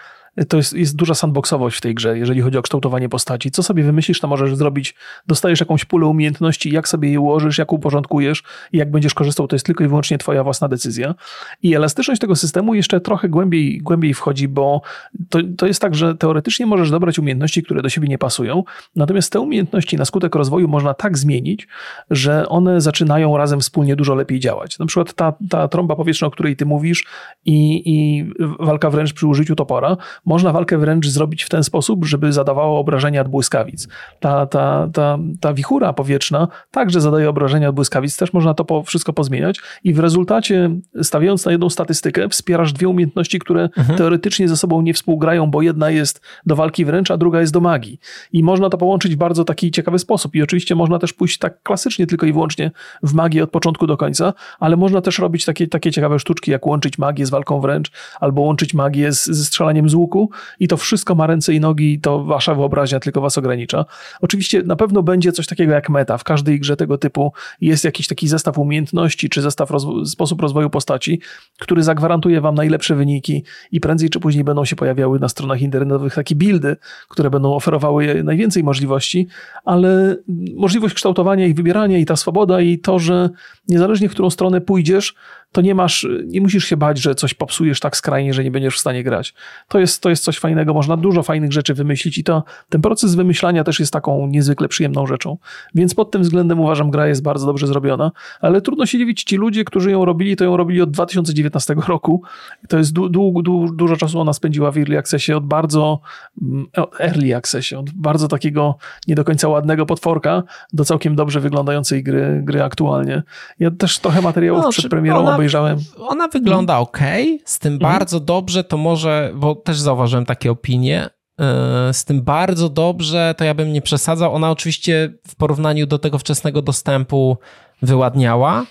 to jest, jest duża sandboxowość w tej grze, jeżeli chodzi o kształtowanie postaci. Co sobie wymyślisz, to możesz zrobić. Dostajesz jakąś pulę umiejętności, jak sobie je ułożysz, jak uporządkujesz i jak będziesz korzystał, to jest tylko i wyłącznie twoja własna decyzja. I elastyczność tego systemu jeszcze trochę głębiej, głębiej wchodzi, bo to, to jest tak, że teoretycznie możesz dobrać umiejętności, które do siebie nie pasują, natomiast te umiejętności na skutek rozwoju można tak zmienić, że one zaczynają razem wspólnie dużo lepiej działać. Na przykład ta, ta trąba powietrzna, o której ty mówisz i, i walka wręcz przy użyciu topora, można walkę wręcz zrobić w ten sposób, żeby zadawała obrażenia od błyskawic. Ta, ta, ta, ta wichura powietrzna także zadaje obrażenia od błyskawic, też można to po, wszystko pozmieniać i w rezultacie, stawiając na jedną statystykę, wspierasz dwie umiejętności, które mhm. teoretycznie ze sobą nie współgrają, bo jedna jest do walki wręcz, a druga jest do magii. I można to połączyć w bardzo taki ciekawy sposób. I oczywiście można też pójść tak klasycznie, tylko i wyłącznie w magię od początku do końca, ale można też robić takie, takie ciekawe sztuczki, jak łączyć magię z walką wręcz, albo łączyć magię z, ze strzelaniem z łuku i to wszystko ma ręce i nogi to wasza wyobraźnia tylko was ogranicza. Oczywiście na pewno będzie coś takiego jak meta. W każdej grze tego typu jest jakiś taki zestaw umiejętności czy zestaw rozwo sposób rozwoju postaci, który zagwarantuje wam najlepsze wyniki i prędzej czy później będą się pojawiały na stronach internetowych takie buildy, które będą oferowały najwięcej możliwości, ale możliwość kształtowania i wybierania i ta swoboda i to, że niezależnie w którą stronę pójdziesz, to nie masz, nie musisz się bać, że coś popsujesz tak skrajnie, że nie będziesz w stanie grać. To jest, to jest coś fajnego, można dużo fajnych rzeczy wymyślić i to, ten proces wymyślania też jest taką niezwykle przyjemną rzeczą. Więc pod tym względem uważam, gra jest bardzo dobrze zrobiona, ale trudno się dziwić, ci ludzie, którzy ją robili, to ją robili od 2019 roku. To jest du, du, du, dużo czasu ona spędziła w Early Accessie, od bardzo mm, Early Accessie, od bardzo takiego nie do końca ładnego potworka do całkiem dobrze wyglądającej gry, gry aktualnie. Ja też trochę materiałów no, przed premierą ona, obejrzałem. Ona wygląda hmm. ok, z tym hmm. bardzo dobrze, to może, bo też zauważyłem takie opinie, e, z tym bardzo dobrze, to ja bym nie przesadzał. Ona oczywiście w porównaniu do tego wczesnego dostępu wyładniała,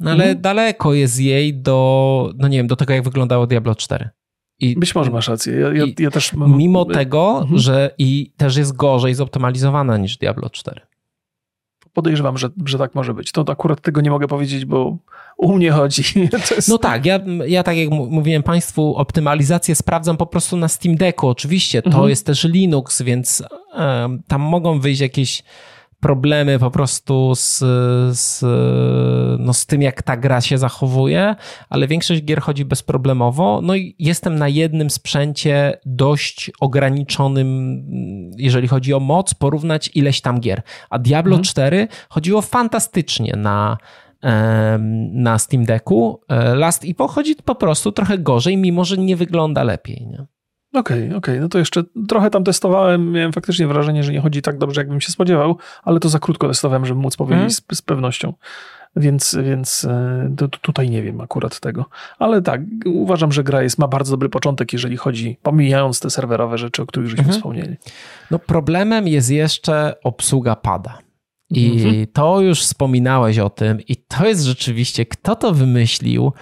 no ale mhm. daleko jest jej do, no nie wiem, do tego, jak wyglądało Diablo 4. I, Być może masz rację. Ja, ja, ja też mam... Mimo tego, mhm. że i też jest gorzej zoptymalizowana niż Diablo 4 podejrzewam, że, że tak może być. To akurat tego nie mogę powiedzieć, bo u mnie chodzi. Jest... No tak, ja, ja tak jak mówiłem Państwu, optymalizację sprawdzam po prostu na Steam Decku. Oczywiście to mhm. jest też Linux, więc um, tam mogą wyjść jakieś problemy po prostu z, z, no z tym, jak ta gra się zachowuje, ale większość gier chodzi bezproblemowo. No i jestem na jednym sprzęcie dość ograniczonym, jeżeli chodzi o moc, porównać ileś tam gier. A Diablo mhm. 4 chodziło fantastycznie na, na Steam Decku. E, Last Epoch chodzi po prostu trochę gorzej, mimo że nie wygląda lepiej. Nie? Okej, okay, okej. Okay. No to jeszcze trochę tam testowałem. Miałem faktycznie wrażenie, że nie chodzi tak dobrze, jakbym się spodziewał, ale to za krótko testowałem, żeby móc powiedzieć hmm. z, z, pewnością. Więc, więc e, to, tutaj nie wiem akurat tego. Ale tak, uważam, że gra jest, ma bardzo dobry początek, jeżeli chodzi, pomijając te serwerowe rzeczy, o których żeśmy mhm. wspomnieli. No problemem jest jeszcze obsługa pada. I mhm. to już wspominałeś o tym, i to jest rzeczywiście, kto to wymyślił?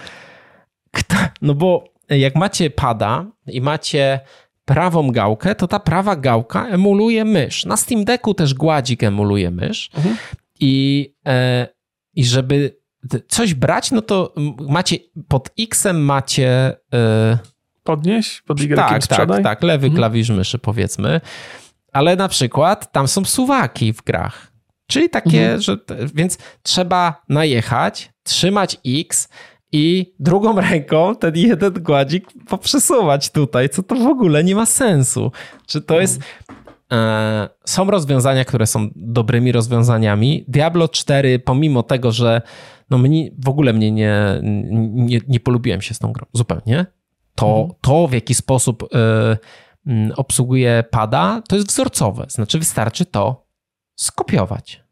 Kto, no bo jak macie pada i macie prawą gałkę, to ta prawa gałka emuluje mysz. Na Steam Decku też gładzik emuluje mysz. Mhm. I, e, I żeby coś brać, no to macie pod X-em macie. E, Podnieś, pod Y tak, sprzedaj. tak, tak, lewy mhm. klawisz myszy powiedzmy. Ale na przykład tam są suwaki w grach. Czyli takie, mhm. że. Więc trzeba najechać, trzymać X i drugą ręką ten jeden gładzik poprzesuwać tutaj, co to w ogóle nie ma sensu. Czy to jest... E, są rozwiązania, które są dobrymi rozwiązaniami. Diablo 4, pomimo tego, że no mnie, w ogóle mnie nie, nie, nie polubiłem się z tą grą zupełnie, to, mhm. to w jaki sposób y, y, obsługuje pada, to jest wzorcowe. Znaczy wystarczy to skopiować.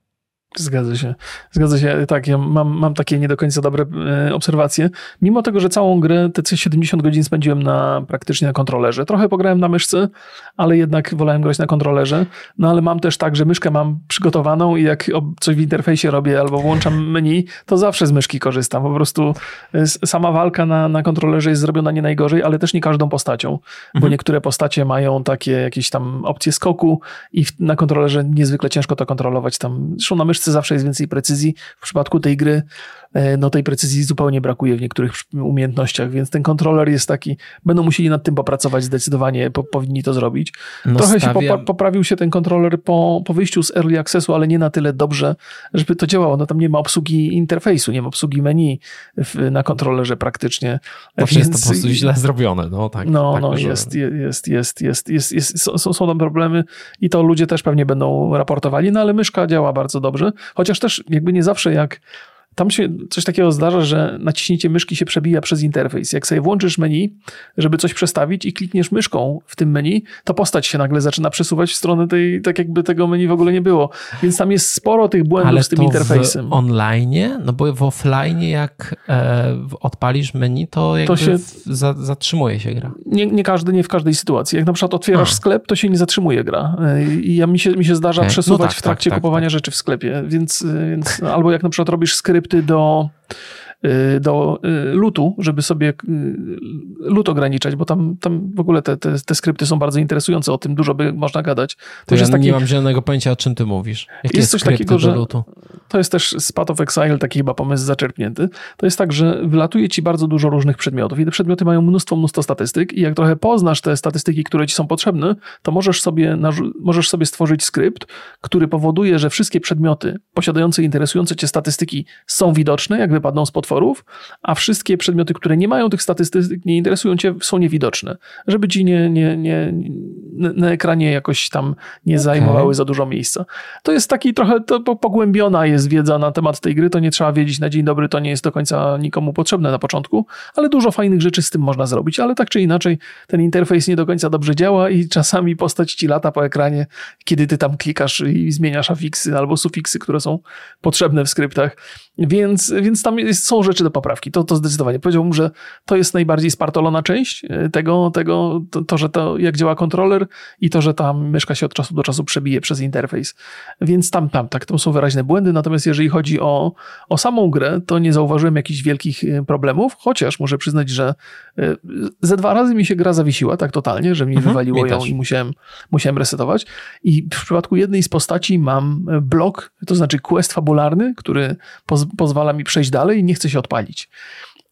Zgadza się. Zgadza się. Tak, ja mam, mam takie nie do końca dobre e, obserwacje. Mimo tego, że całą grę, te 70 godzin spędziłem na praktycznie na kontrolerze. Trochę pograłem na myszce, ale jednak wolałem grać na kontrolerze. No ale mam też tak, że myszkę mam przygotowaną i jak coś w interfejsie robię albo włączam menu, to zawsze z myszki korzystam. Po prostu e, sama walka na, na kontrolerze jest zrobiona nie najgorzej, ale też nie każdą postacią, mhm. bo niektóre postacie mają takie jakieś tam opcje skoku i na kontrolerze niezwykle ciężko to kontrolować. Tam, zresztą na myszce zawsze jest więcej precyzji. W przypadku tej gry no tej precyzji zupełnie brakuje w niektórych umiejętnościach, więc ten kontroler jest taki, będą musieli nad tym popracować zdecydowanie, po, powinni to zrobić. No Trochę stawiam... się popa poprawił się ten kontroler po, po wyjściu z Early Accessu, ale nie na tyle dobrze, żeby to działało. No tam nie ma obsługi interfejsu, nie ma obsługi menu w, na kontrolerze praktycznie. Właśnie więc... jest to po prostu źle zrobione. No, tak, no, tak no jest, jest, jest, jest, jest, jest, są, są tam problemy i to ludzie też pewnie będą raportowali, no ale myszka działa bardzo dobrze, chociaż też jakby nie zawsze jak tam się coś takiego zdarza, że naciśnięcie myszki się przebija przez interfejs. Jak sobie włączysz menu, żeby coś przestawić i klikniesz myszką w tym menu, to postać się nagle zaczyna przesuwać w stronę tej, tak jakby tego menu w ogóle nie było. Więc tam jest sporo tych błędów Ale z tym interfejsem. w online? No bo w offline jak e, odpalisz menu, to jakby to się, za, zatrzymuje się gra. Nie, nie każdy, nie w każdej sytuacji. Jak na przykład otwierasz A. sklep, to się nie zatrzymuje gra. E, I ja, mi, się, mi się zdarza okay. No przesuwać no tak, w trakcie tak, tak, kupowania tak. rzeczy w sklepie. Więc, więc albo jak na przykład robisz skrypt skrypty do do y, lutu, żeby sobie y, lut ograniczać, bo tam, tam w ogóle te, te, te skrypty są bardzo interesujące, o tym dużo by można gadać. To, ja jest taki, nie mam zielonego pojęcia, o czym ty mówisz. Jakie jest coś takiego, że lutu? to jest też Path of Exile taki chyba pomysł zaczerpnięty. To jest tak, że wylatuje ci bardzo dużo różnych przedmiotów i te przedmioty mają mnóstwo, mnóstwo statystyk i jak trochę poznasz te statystyki, które ci są potrzebne, to możesz sobie, możesz sobie stworzyć skrypt, który powoduje, że wszystkie przedmioty posiadające interesujące cię statystyki są widoczne, jak wypadną z potworu utworów, a wszystkie przedmioty, które nie mają tych statystyk, nie interesują cię, są niewidoczne, żeby ci nie, nie, nie, na ekranie jakoś tam nie okay. zajmowały za dużo miejsca. To jest taki trochę to pogłębiona jest wiedza na temat tej gry, to nie trzeba wiedzieć na dzień dobry, to nie jest do końca nikomu potrzebne na początku, ale dużo fajnych rzeczy z tym można zrobić, ale tak czy inaczej ten interfejs nie do końca dobrze działa i czasami postać ci lata po ekranie, kiedy ty tam klikasz i zmieniasz afiksy albo sufiksy, które są potrzebne w skryptach. Więc, więc tam jest, są rzeczy do poprawki. To, to zdecydowanie. Powiedziałbym, że to jest najbardziej spartolona część e, tego, tego to, to, że to jak działa kontroler i to, że tam myszka się od czasu do czasu przebije przez interfejs. Więc tam, tam, tak, to są wyraźne błędy. Natomiast jeżeli chodzi o, o samą grę, to nie zauważyłem jakichś wielkich e, problemów, chociaż muszę przyznać, że ze dwa razy mi się gra zawiesiła tak totalnie, że mi mhm, wywaliło mi ją i musiałem, musiałem resetować. I w przypadku jednej z postaci mam blok, to znaczy quest fabularny, który poz pozwala mi przejść dalej i nie chce się odpalić.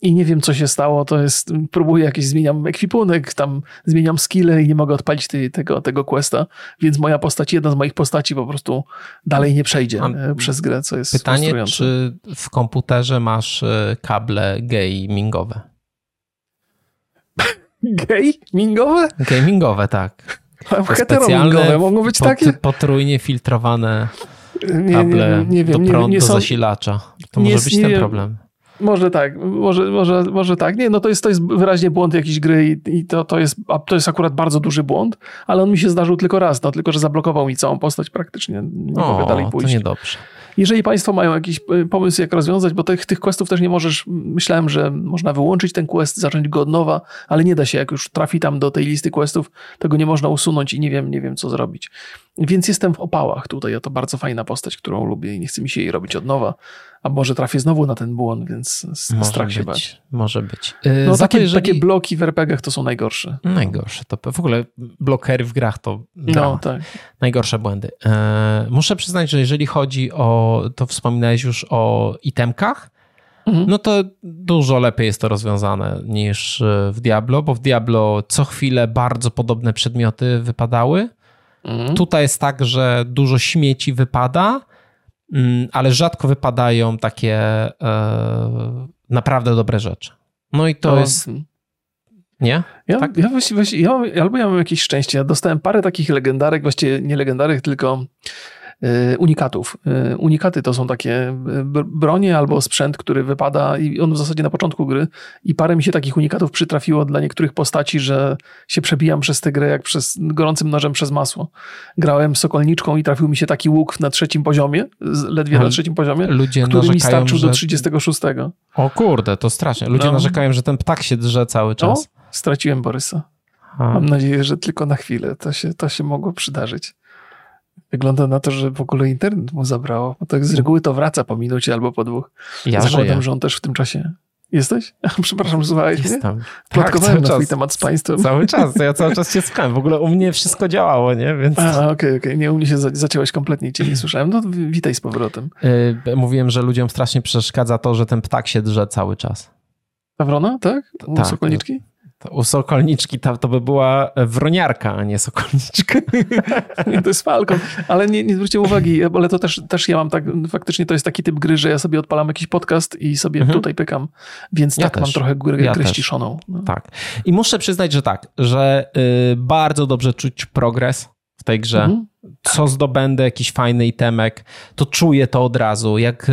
I nie wiem, co się stało, to jest, próbuję jakiś, zmieniam ekwipunek, tam zmieniam skille i nie mogę odpalić tej, tego, tego questa, więc moja postać, jedna z moich postaci po prostu dalej nie przejdzie Mam e, przez grę, co jest Pytanie, czy w komputerze masz e, kable gamingowe? Gamingowe? Gamingowe, tak. Heteromingowe mogą być takie? Potrójnie filtrowane kable nie, nie, wiem, do prądu, nie, do zasilacza. To może być ten problem. Może tak, może, może, może tak. Nie, no to jest, to jest wyraźnie błąd jakiejś gry i, i to, to, jest, to jest akurat bardzo duży błąd, ale on mi się zdarzył tylko raz, no tylko, że zablokował mi całą postać praktycznie. Nie o, mogę dalej pójść. to niedobrze. Jeżeli Państwo mają jakiś y, pomysł, jak rozwiązać, bo tych, tych questów też nie możesz, myślałem, że można wyłączyć ten quest, zacząć go od nowa, ale nie da się, jak już trafi tam do tej listy questów, tego nie można usunąć i nie wiem, nie wiem co zrobić. Więc jestem w opałach tutaj, a to bardzo fajna postać, którą lubię i nie chce mi się jej robić od nowa. A może trafię znowu na ten błąd, więc może strach się być, bać. Może być. no takie, jeżeli... takie bloki w RPGach to są najgorsze. Najgorsze. To w ogóle blokery w grach to No, tak. Najgorsze błędy. E, muszę przyznać, że jeżeli chodzi o, to wspominałeś już o itemkach, mhm. no to dużo lepiej jest to rozwiązane niż w Diablo, bo w Diablo co chwilę bardzo podobne przedmioty wypadały. Mhm. Tutaj jest tak, że dużo śmieci wypada, mm, ale rzadko wypadają takie e, naprawdę dobre rzeczy. No i to jest Nie? Ja, tak? ja, właściwie, ja, albo ja mam jakieś szczęście. Ja dostałem parę takich legendarek, właściwie nie legendarek, tylko unikatów. Y, unikaty to są takie y, bronie albo sprzęt, który wypada i on w zasadzie na początku gry i parę mi się takich unikatów przytrafiło dla niektórych postaci, że się przebijam przez tę grę jak przez gorącym nożem przez masło. Grałem sokolniczką i trafił mi się taki łuk na trzecim poziomie, ledwie na trzecim poziomie, Ludzie który mi starczył że... do 36. O kurde, to strasznie. Ludzie no. narzekają, że ten ptak się drze cały czas. O, straciłem Borysa. Mam nadzieję, że tylko na chwilę. To się, to się mogło przydarzyć. Wygląda na to, że w ogóle internet mu zabrało. Bo tak z reguły to wraca po minucie albo po dwóch. Ja Zakładam, żyję. że on też w tym czasie Jesteś? Przepraszam, słuchałeś Jestem. mnie? Plotkowałem tak, na twój temat z państwem. Cały czas, ja cały czas cię słuchałem. W ogóle u mnie wszystko działało, nie? Więc... A, okej, okay, okej. Okay. Nie, u mnie się zaciąłeś kompletnie i cię nie słyszałem. No witaj z powrotem. Yy, mówiłem, że ludziom strasznie przeszkadza to, że ten ptak się drze cały czas. Ta wrona, tak? U tak. Sokolniczki? U sokolniczki to, to by była wroniarka, a nie sokolniczka. to jest falkon, ale nie, nie zwróćcie uwagi, ale to też, też ja mam tak, faktycznie to jest taki typ gry, że ja sobie odpalam jakiś podcast i sobie mhm. tutaj pykam, więc ja tak też. mam trochę grę, ja grę ściszoną. No. Tak. I muszę przyznać, że tak, że y, bardzo dobrze czuć progres w tej grze. Mhm co zdobędę, jakiś fajny itemek, to czuję to od razu. Jak,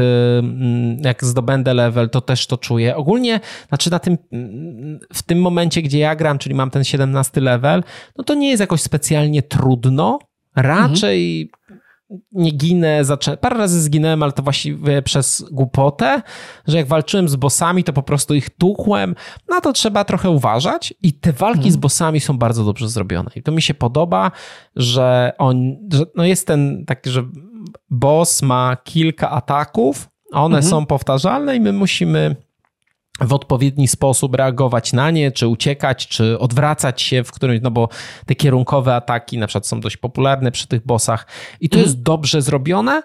jak zdobędę level, to też to czuję. Ogólnie, znaczy na tym, mm, w tym momencie, gdzie ja gram, czyli mam ten 17 level, no to nie jest jakoś specjalnie trudno. Raczej mhm nie ginę, zaczę... parę razy zginąłem, ale to właściwie przez głupotę, że jak walczyłem z bossami, to po prostu ich tuchłem, no to trzeba trochę uważać i te walki hmm. z bossami są bardzo dobrze zrobione i to mi się podoba, że on, że no jest ten taki, że boss ma kilka ataków, one mhm. są powtarzalne i my musimy w odpowiedni sposób reagować na nie, czy uciekać, czy odwracać się w którymś, no bo te kierunkowe ataki na przykład są dość popularne przy tych bossach i to mm. jest dobrze zrobione,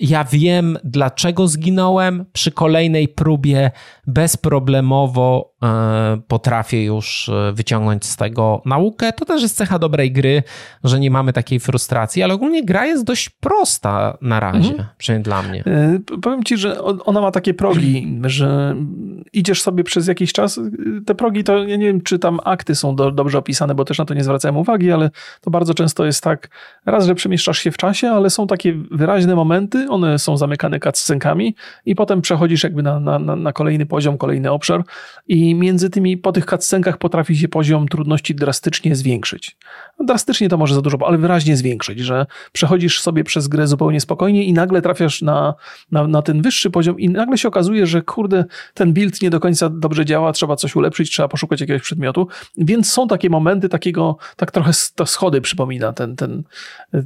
ja wiem, dlaczego zginąłem. Przy kolejnej próbie bezproblemowo y, potrafię już y, wyciągnąć z tego naukę. To też jest cecha dobrej gry, że nie mamy takiej frustracji, ale ogólnie gra jest dość prosta na razie, mhm. przynajmniej dla mnie. Powiem ci, że ona ma takie progi, że idziesz sobie przez jakiś czas. Te progi to ja nie wiem, czy tam akty są do, dobrze opisane, bo też na to nie zwracałem uwagi, ale to bardzo często jest tak, raz, że przemieszczasz się w czasie, ale są takie wyraźne momenty, momenty, one są zamykane cutscenkami i potem przechodzisz jakby na, na, na kolejny poziom, kolejny obszar i między tymi, po tych cutscenkach potrafi się poziom trudności drastycznie zwiększyć. No, drastycznie to może za dużo, ale wyraźnie zwiększyć, że przechodzisz sobie przez grę zupełnie spokojnie i nagle trafiasz na, na, na ten wyższy poziom i nagle się okazuje, że kurde, ten build nie do końca dobrze działa, trzeba coś ulepszyć, trzeba poszukać jakiegoś przedmiotu, więc są takie momenty takiego, tak trochę to schody przypomina ten, ten,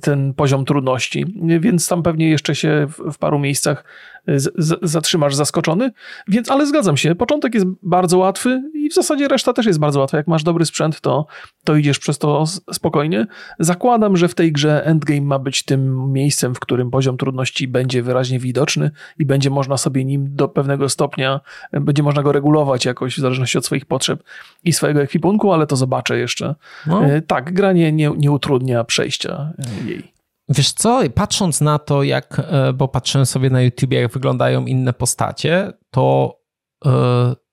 ten poziom trudności, więc tam pewnie jeszcze się w, w paru miejscach z, zatrzymasz zaskoczony. Więc, ale zgadzam się, początek jest bardzo łatwy i w zasadzie reszta też jest bardzo łatwa. Jak masz dobry sprzęt, to, to idziesz przez to spokojnie. Zakładam, że w tej grze endgame ma być tym miejscem, w którym poziom trudności będzie wyraźnie widoczny i będzie można sobie nim do pewnego stopnia, będzie można go regulować jakoś w zależności od swoich potrzeb i swojego ekwipunku, ale to zobaczę jeszcze. No. E, tak, gra nie, nie, nie utrudnia przejścia jej. Wiesz co, patrząc na to, jak, e, bo patrzyłem sobie na YouTube, jak wyglądają inne postacie, to yy,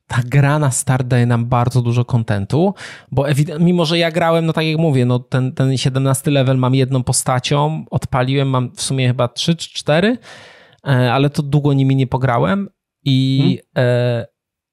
ta gra na start daje nam bardzo dużo kontentu, bo mimo, że ja grałem, no tak jak mówię, no ten, ten 17 level mam jedną postacią, odpaliłem, mam w sumie chyba 3 czy 4, e, ale to długo nimi nie pograłem i hmm.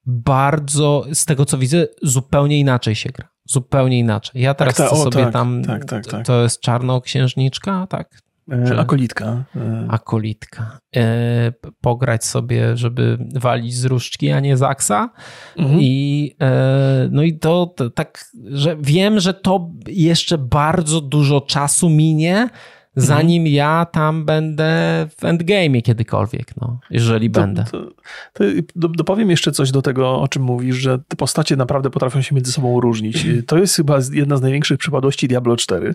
bardzo, z tego co widzę, zupełnie inaczej się gra zupełnie inaczej. Ja teraz tak, ta, sobie tak, tam, tak, tak, tak, to jest czarnoksiężniczka, tak? E, Czy? Akolitka. E. Akolitka. E, pograć sobie, żeby walić z różdżki, a nie z aksa. Mhm. I, e, no i to, to tak, że wiem, że to jeszcze bardzo dużo czasu minie, zanim mhm. ja tam będę w endgame kiedykolwiek, no, jeżeli to, będę. To, to, dopowiem jeszcze coś do tego, o czym mówisz, że te postacie naprawdę potrafią się między sobą różnić. To jest chyba jedna z największych przypadłości Diablo 4,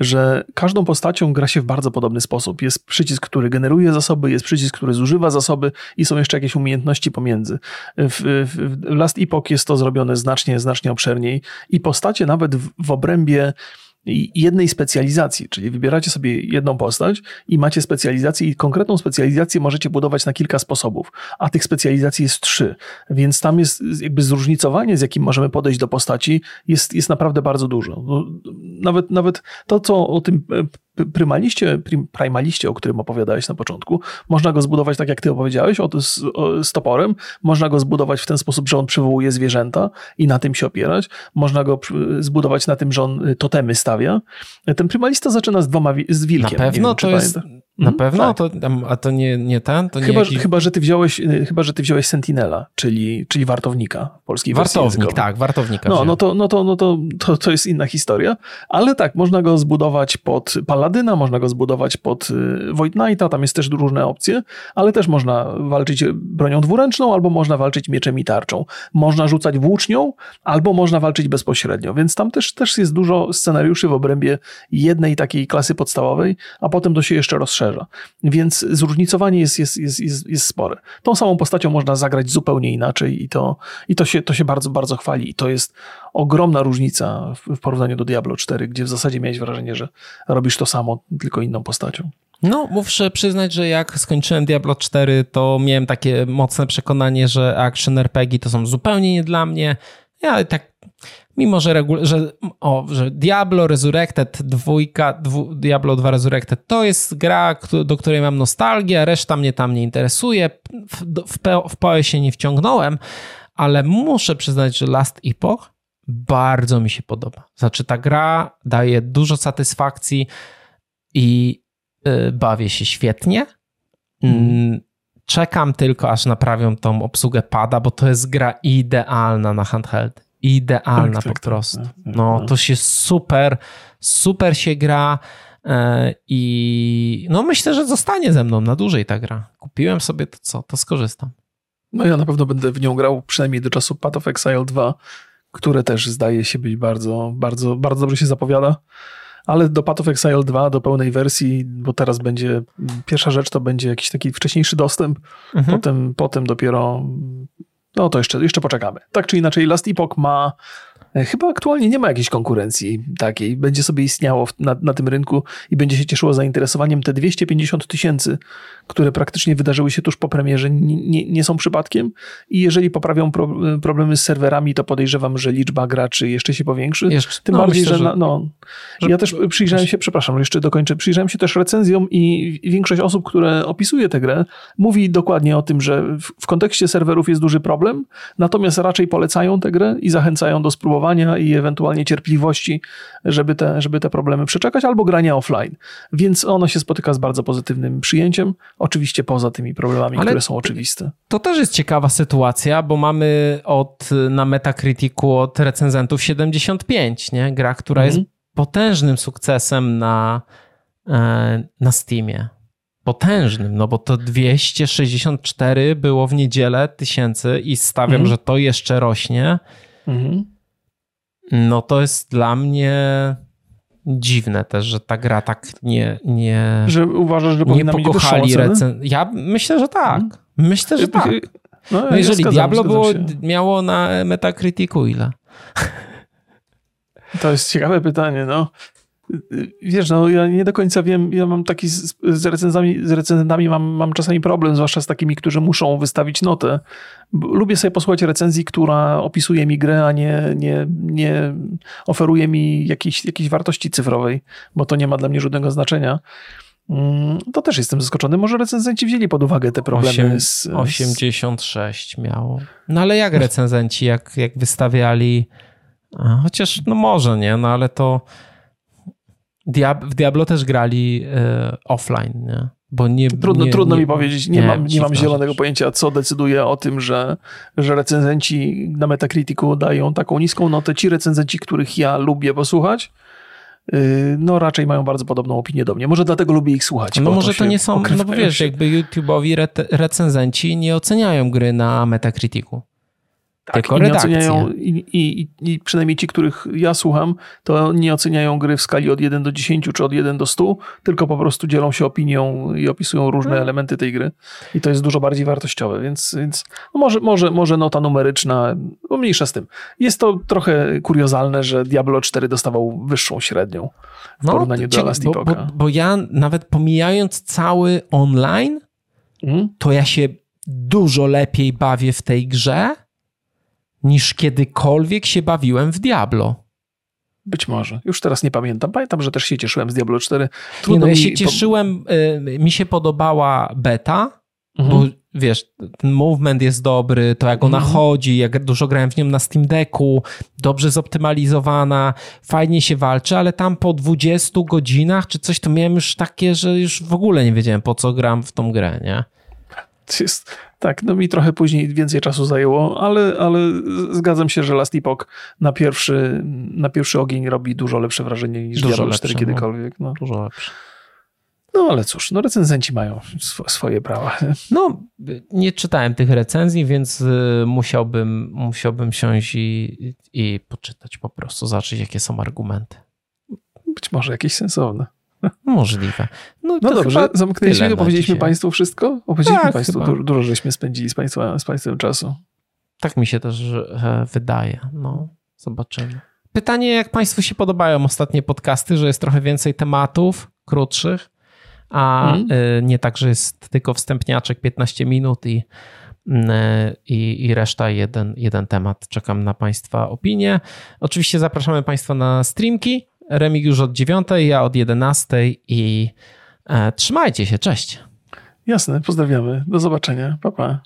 że każdą postacią gra się w bardzo podobny sposób. Jest przycisk, który generuje zasoby, jest przycisk, który zużywa zasoby i są jeszcze jakieś umiejętności pomiędzy. W, w, w Last Epoch jest to zrobione znacznie, znacznie obszerniej i postacie nawet w, w obrębie jednej specjalizacji, czyli wybieracie sobie jedną postać i macie specjalizację i konkretną specjalizację możecie budować na kilka sposobów, a tych specjalizacji jest trzy, więc tam jest jakby zróżnicowanie, z jakim możemy podejść do postaci jest, jest naprawdę bardzo dużo. No, nawet, nawet to, co o tym prymaliście, primaliście, o którym opowiadałeś na początku, można go zbudować tak, jak ty opowiedziałeś, o, z, o, z toporem. Można go zbudować w ten sposób, że on przywołuje zwierzęta i na tym się opierać. Można go zbudować na tym, że on y, totemy stawia. Ten primalista zaczyna z dwoma, z wilkiem. Na pewno wiem, to jest... Na hmm, pewno? Tak. To, a to nie, nie ten? To chyba, nie jakiś... chyba, że ty wziąłeś, y, chyba, że ty wziąłeś Sentinela, czyli, czyli wartownika polskiej Wartownik, tak, wartownika. No, no, to, no, to, no to, to, to jest inna historia, ale tak, można go zbudować pod Paladyna, można go zbudować pod y, Void Knighta, tam jest też różne opcje, ale też można walczyć bronią dwuręczną, albo można walczyć mieczem i tarczą. Można rzucać włócznią, albo można walczyć bezpośrednio, więc tam też, też jest dużo scenariuszy w obrębie jednej takiej klasy podstawowej, a potem to się jeszcze rozszerza. Więc zróżnicowanie jest, jest, jest, jest, jest spore. Tą samą postacią można zagrać zupełnie inaczej i to, i to, się, to się bardzo, bardzo chwali. I to jest ogromna różnica w, w porównaniu do Diablo 4, gdzie w zasadzie miałeś wrażenie, że robisz to samo, tylko inną postacią. No, muszę przyznać, że jak skończyłem Diablo 4, to miałem takie mocne przekonanie, że action RPG to są zupełnie nie dla mnie. Ja tak, mimo że, regul- że, o, że Diablo Resurrected 2, dwu, Diablo 2 Resurrected to jest gra, do której mam nostalgię, a reszta mnie tam nie interesuje. W, w, w PoE się nie wciągnąłem, ale muszę przyznać, że Last Epoch bardzo mi się podoba. Znaczy, ta gra daje dużo satysfakcji i yy, bawię się świetnie. Mm. Czekam tylko, aż naprawią tą obsługę pada, bo to jest gra idealna na handheld. Idealna tak, tak, po tak, prostu. Tak, tak, no, to się super, super się gra. E, I no myślę, że zostanie ze mną na dłużej ta gra. Kupiłem sobie to co, to skorzystam. No ja na pewno będę w nią grał przynajmniej do czasu Path of Exile 2 które też zdaje się być bardzo, bardzo, bardzo dobrze się zapowiada. Ale do Path of Exile 2, do pełnej wersji, bo teraz będzie, pierwsza rzecz to będzie jakiś taki wcześniejszy dostęp, mhm. potem, potem dopiero, no to jeszcze, jeszcze poczekamy. Tak czy inaczej, Last Epoch ma chyba aktualnie nie ma jakiejś konkurencji takiej. Będzie sobie istniało na, na tym rynku i będzie się cieszyło zainteresowaniem. Te 250 tysięcy, które praktycznie wydarzyły się tuż po premierze, nie, nie są przypadkiem. I jeżeli poprawią pro, problemy z serwerami, to podejrzewam, że liczba graczy jeszcze się powiększy. Jeszcze, Tym no, bardziej, myślę, że, no, że, ja też przyjrzałem się, przepraszam, jeszcze dokończę, przyjrzałem się też recenzjom i większość osób, które opisuje tę grę, mówi dokładnie o tym, że w, w kontekście serwerów jest duży problem, natomiast raczej polecają tę grę i zachęcają do spróbowania i ewentualnie cierpliwości, żeby te, żeby te problemy przeczekać, albo grania offline. Więc ono się spotyka z bardzo pozytywnym przyjęciem, oczywiście poza tymi problemami, Ale które są oczywiste. To też jest ciekawa sytuacja, bo mamy od, na Metacriticu od recenzentów 75, nie? Gra, która mhm. jest potężnym sukcesem na, e, na Steamie potężnym, no bo to 264 było w niedzielę tysięcy i stawiam, mhm. że to jeszcze rośnie. Mhm. No to jest dla mnie dziwne też, że ta gra tak nie... nie że uważasz, że nie pokochali recen... Ja myślę, że tak. Hmm? Myślę, że tak. No, no jeżeli Diablo było, miało na Metacriticu ile? To jest ciekawe pytanie, no. Wiesz, no ja nie do końca wiem, ja mam taki z, z recenzentami, z recenzentami mam, mam czasami problem, zwłaszcza z takimi, którzy muszą wystawić notę. Lubię sobie posłuchać recenzji, która opisuje mi grę, a nie, nie, nie oferuje mi jakiejś, jakiejś wartości cyfrowej, bo to nie ma dla mnie żadnego znaczenia. Mm, to też jestem zaskoczony. Może recenzenci wzięli pod uwagę te problemy 8, z... 86 miało. No ale jak recenzenci, jak, jak wystawiali... Chociaż, no może nie, no ale to Diab w Diablo też grali e, offline, nie? Bo nie, trudno, nie, trudno nie, mi powiedzieć, nie, nie mam, nie mam zielonego rzecz. pojęcia, co decyduje o tym, że, że recenzenci na Metacriticu dają taką niską notę. Ci recenzenci, których ja lubię posłuchać, y, no raczej mają bardzo podobną opinię do mnie. Może dlatego lubię ich słuchać. No może to, to nie są, no bo wiesz, jakby YouTube'owi re recenzenci nie oceniają gry na Metacriticu. Tak, Tylko nie oceniają, i, i, i, przynajmniej ci, których ja słucham, to nie oceniają gry w skali od 1 do 10 czy od 1 do 100, tylko po prostu dzielą się opinią i opisują różne hmm. elementy tej gry. I to jest dużo bardziej wartościowe, więc, więc no może, może, może nota numeryczna, no mniejsza z tym. Jest to trochę kuriozalne, że Diablo 4 dostawał wyższą średnią w no, porównaniu do Last bo, bo, bo, ja nawet pomijając cały online, hmm? to ja się dużo lepiej bawię w tej grze niż kiedykolwiek się bawiłem w Diablo. Być może. Już teraz nie pamiętam. Pamiętam, że też się cieszyłem z Diablo 4. Trudno nie, no, ja się cieszyłem, y, mi się podobała beta, mhm. bo wiesz, ten movement jest dobry, to jak ona mhm. chodzi, jak dużo grałem w nią na Steam Decku, dobrze zoptymalizowana, fajnie się walczy, ale tam po 20 godzinach czy coś, to miałem już takie, że już w ogóle nie wiedziałem po co gram w tą grę, nie? Jest, tak, no mi trochę później więcej czasu zajęło, ale, ale zgadzam się, że Last Epoch na pierwszy, na pierwszy ogień robi dużo lepsze wrażenie niż dużo Diablo 4 no. kiedykolwiek. No. Dużo lepsze. No ale cóż, no recenzenci mają sw swoje prawa. No, nie czytałem tych recenzji, więc y, musiałbym, musiałbym siąść i, i poczytać po prostu, zobaczyć jakie są argumenty. Być może jakieś sensowne. Możliwe. No, no dobrze, zamknęliśmy, opowiedzieliśmy Państwu wszystko? Opowiedzieliśmy tak, Państwu, dużo, dużo żeśmy spędzili z, państwa, z Państwem czasu. Tak mi się też e, wydaje. No, zobaczymy. Pytanie, jak Państwu się podobają ostatnie podcasty, że jest trochę więcej tematów krótszych, a mm. nie tak, że jest tylko wstępniaczek 15 minut i, e, i, i reszta jeden, jeden temat. Czekam na Państwa opinie. Oczywiście zapraszamy Państwa na streamki Remig już od 9, ja od 11 i e, trzymajcie się, cześć. Jasne, pozdrawiamy. Do zobaczenia. Pa, pa.